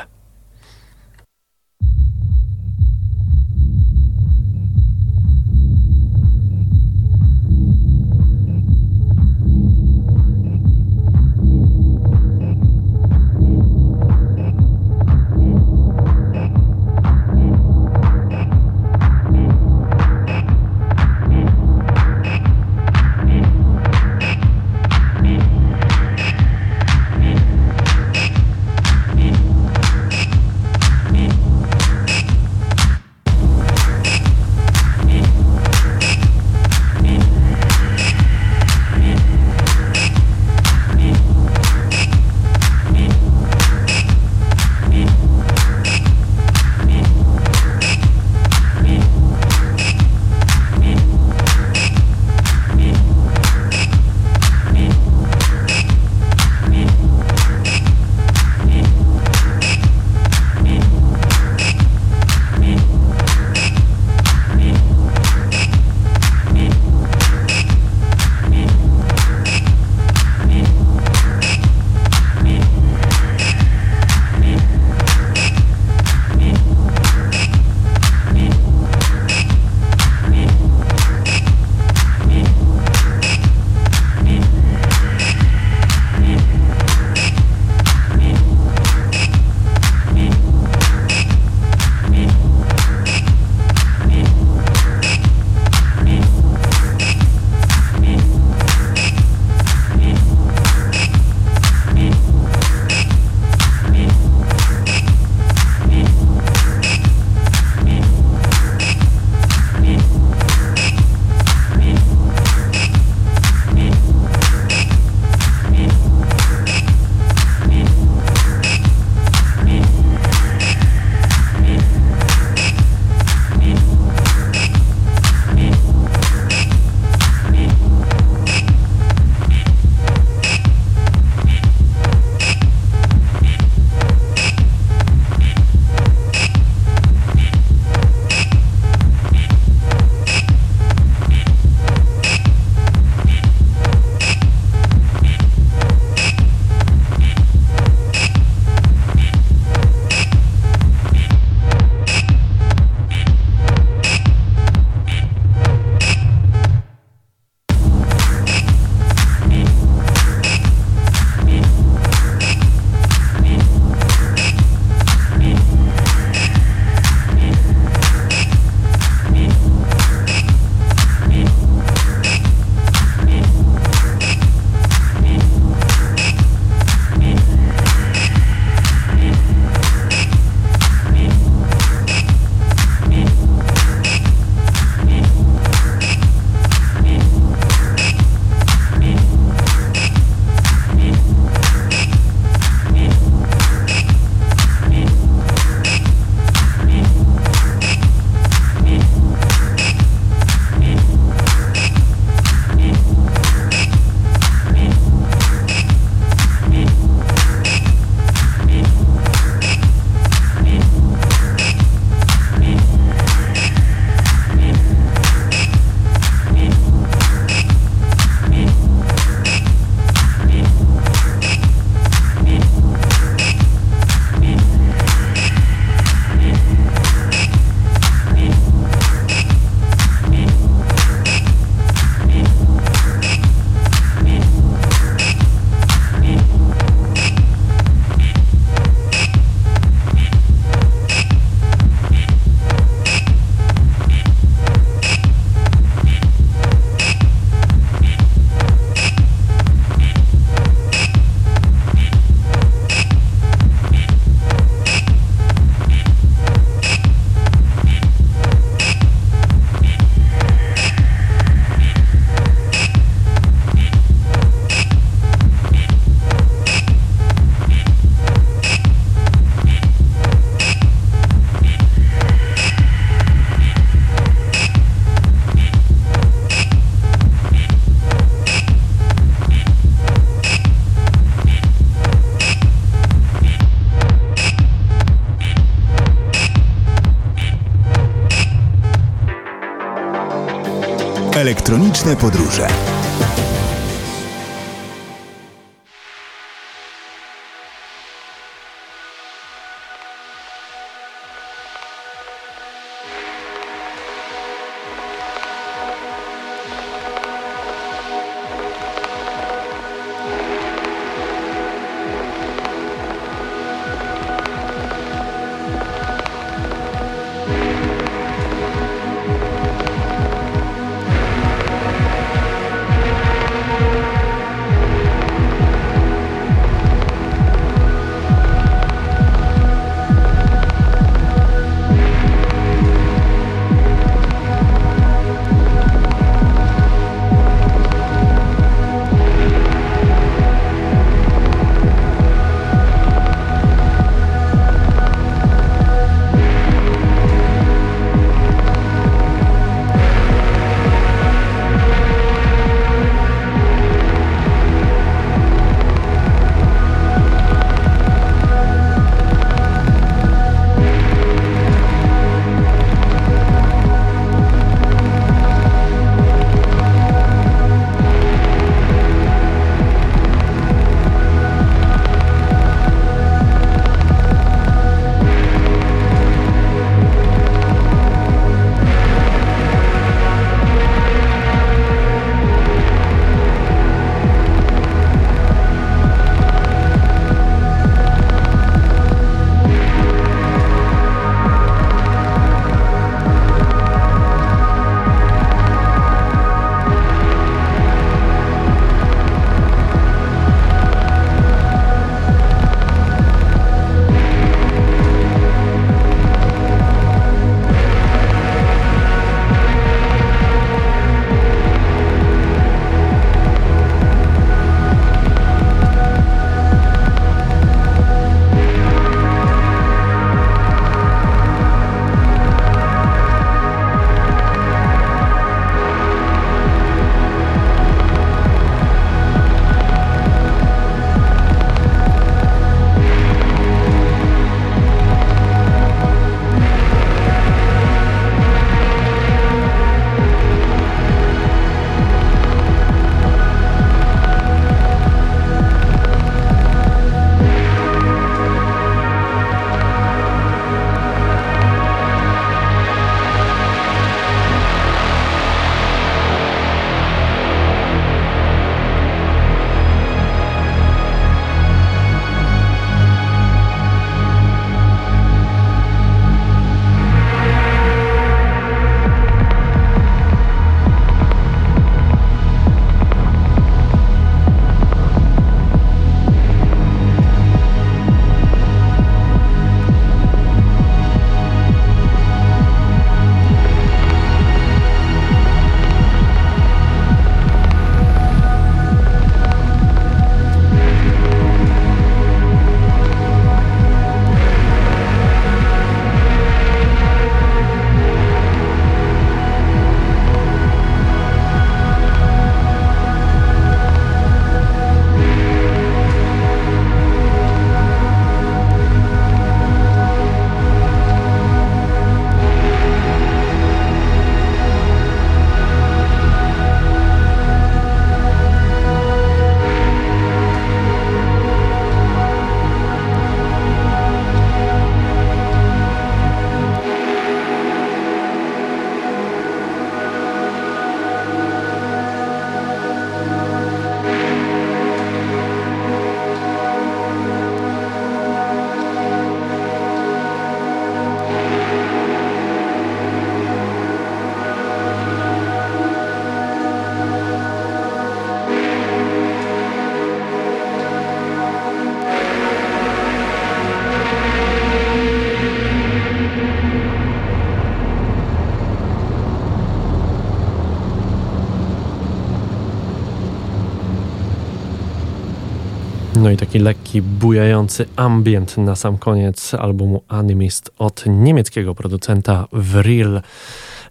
Taki lekki, bujający ambient na sam koniec albumu Animist od niemieckiego producenta Vril.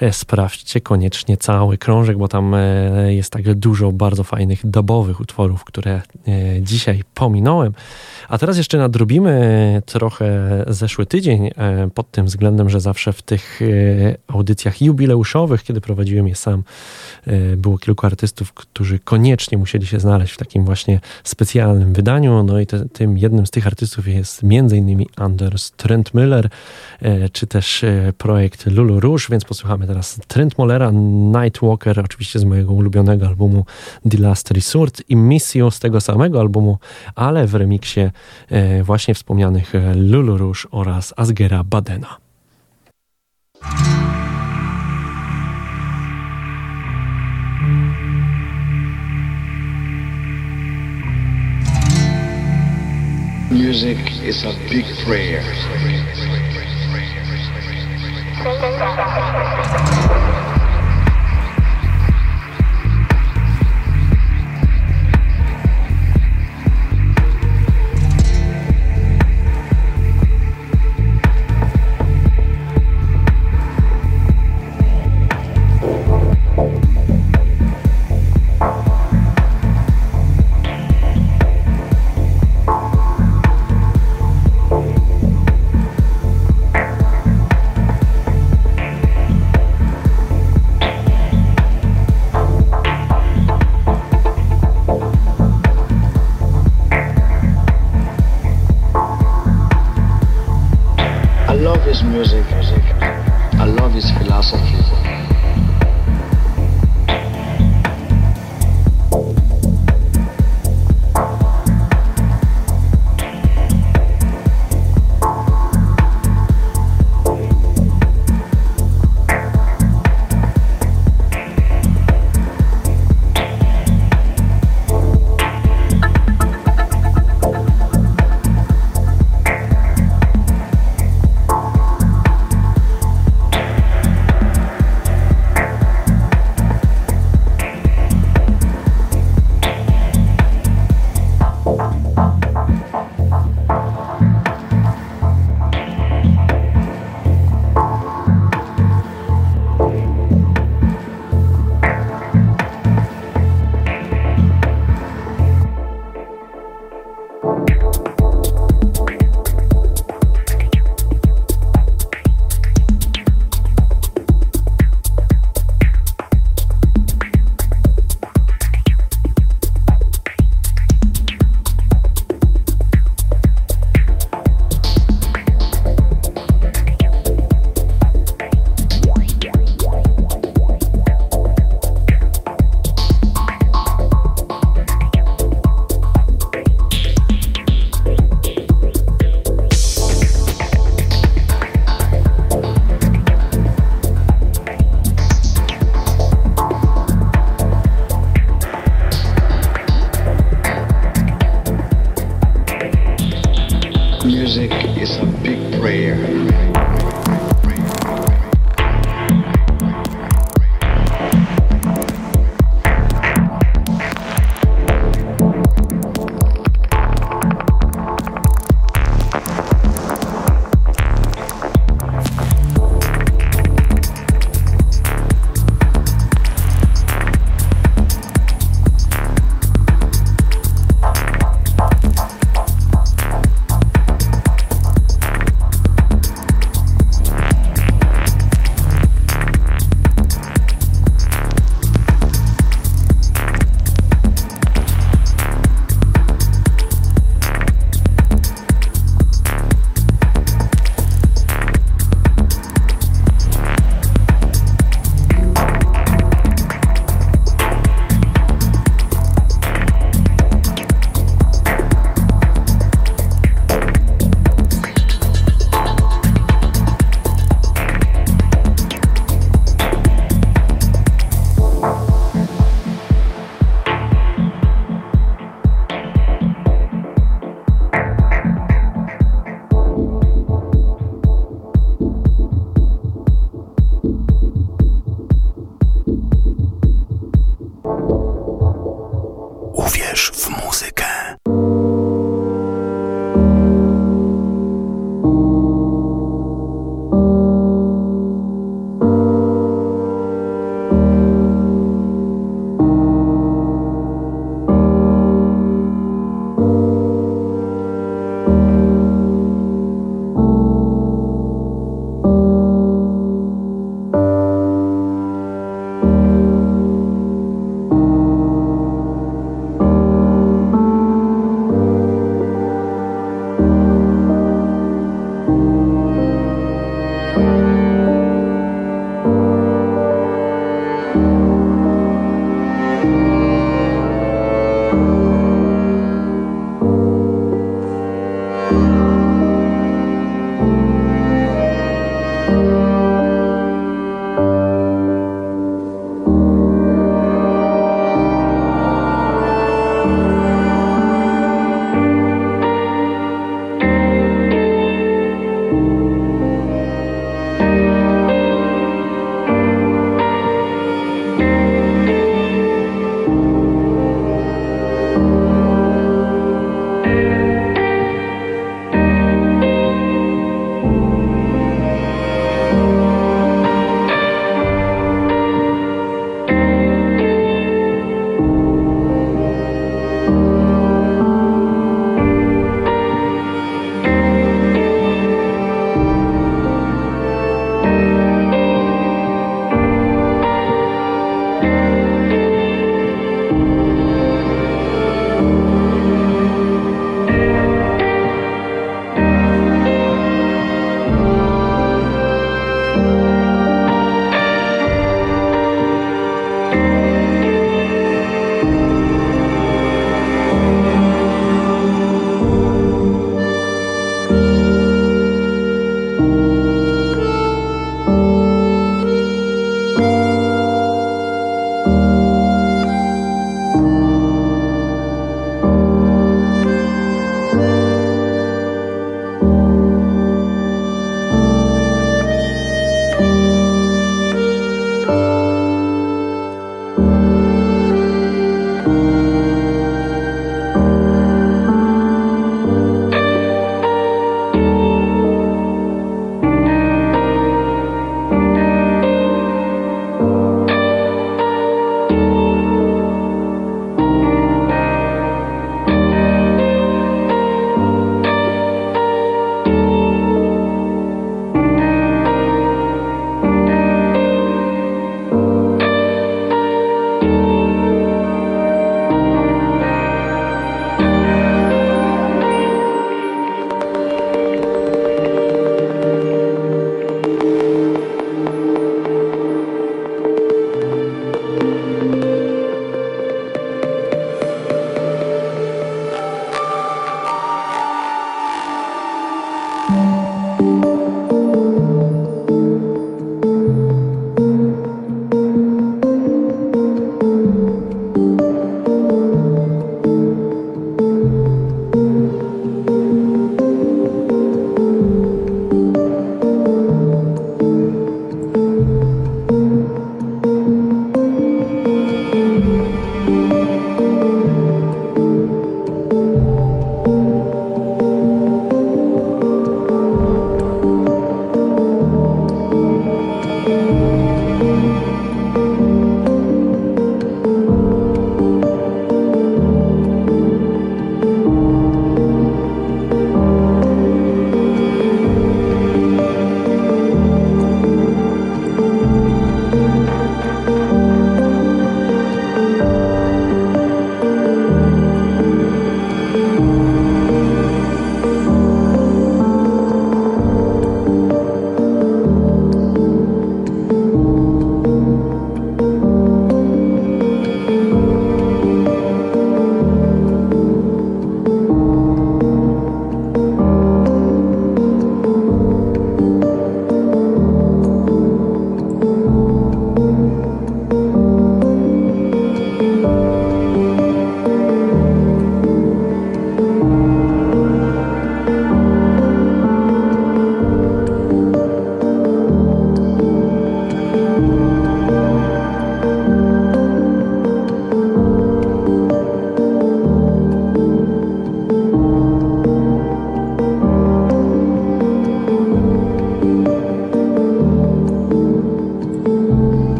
e, sprawdźcie koniecznie cały krążek, bo tam e, jest tak dużo bardzo fajnych dubowych utworów, które e, dzisiaj pominąłem. A teraz jeszcze nadrobimy trochę zeszły tydzień pod tym względem, że zawsze w tych audycjach jubileuszowych, kiedy prowadziłem je sam, było kilku artystów, którzy koniecznie musieli się znaleźć w takim właśnie specjalnym wydaniu. No i te, tym jednym z tych artystów jest m.in. Anders Trentmüller, czy też projekt Lulu Rouge, więc posłuchamy teraz Trent Mollera, Nightwalker, oczywiście z mojego ulubionego albumu The Last Resort i Missio z tego samego albumu, ale w remiksie e, właśnie wspomnianych e, Lulu Rouge oraz Asgera Badena. Music is a big prayer.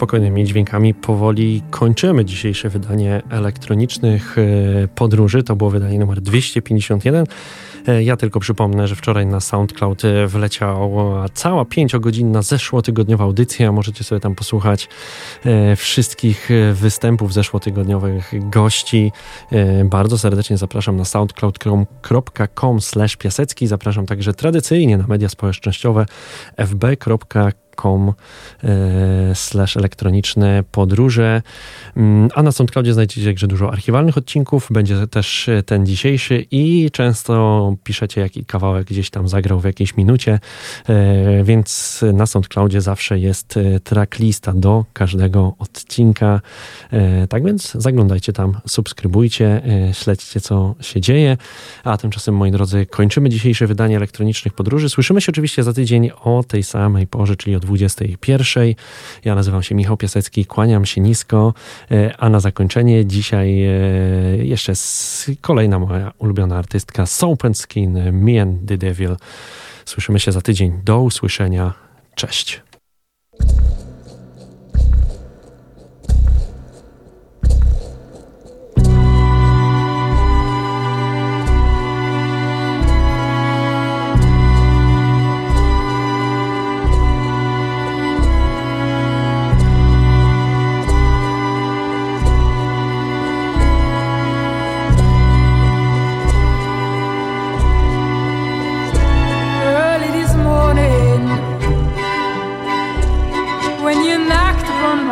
Spokojnymi dźwiękami powoli kończymy dzisiejsze wydanie elektronicznych e, podróży. To było wydanie numer 251. E, ja tylko przypomnę, że wczoraj na SoundCloud e, wleciała cała pięciogodzinna zeszłotygodniowa audycja. Możecie sobie tam posłuchać wszystkich występów zeszłotygodniowych gości. Bardzo serdecznie zapraszam na soundcloud.com piasecki. Zapraszam także tradycyjnie na media społecznościowe fb.com com e, slash elektroniczne podróże. Mm, a na SoundCloudzie znajdziecie także dużo archiwalnych odcinków. Będzie też ten dzisiejszy i często piszecie, jaki kawałek gdzieś tam zagrał w jakiejś minucie, e, więc na SoundCloudzie zawsze jest e, tracklista do każdego odcinka. Tak więc zaglądajcie tam, subskrybujcie, śledźcie co się dzieje. A tymczasem, moi drodzy, kończymy dzisiejsze wydanie elektronicznych podróży. Słyszymy się oczywiście za tydzień o tej samej porze, czyli o 21. Ja nazywam się Michał Piasecki, kłaniam się nisko, e, a na zakończenie dzisiaj e, jeszcze kolejna moja ulubiona artystka Soap Skin, Me and the Devil. Słyszymy się za tydzień. Do usłyszenia. Cześć.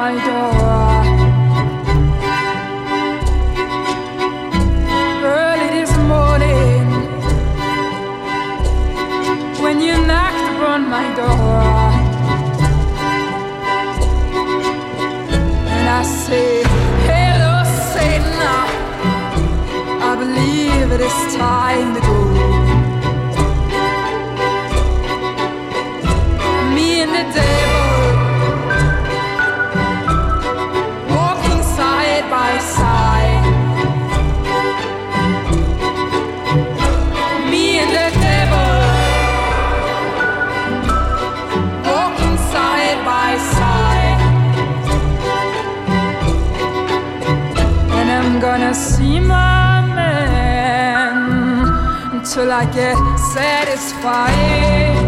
my door. like it satisfying.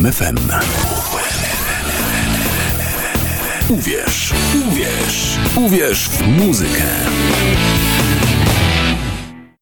RMFFM. Uwierz, uwierz, uwierz w muzykę.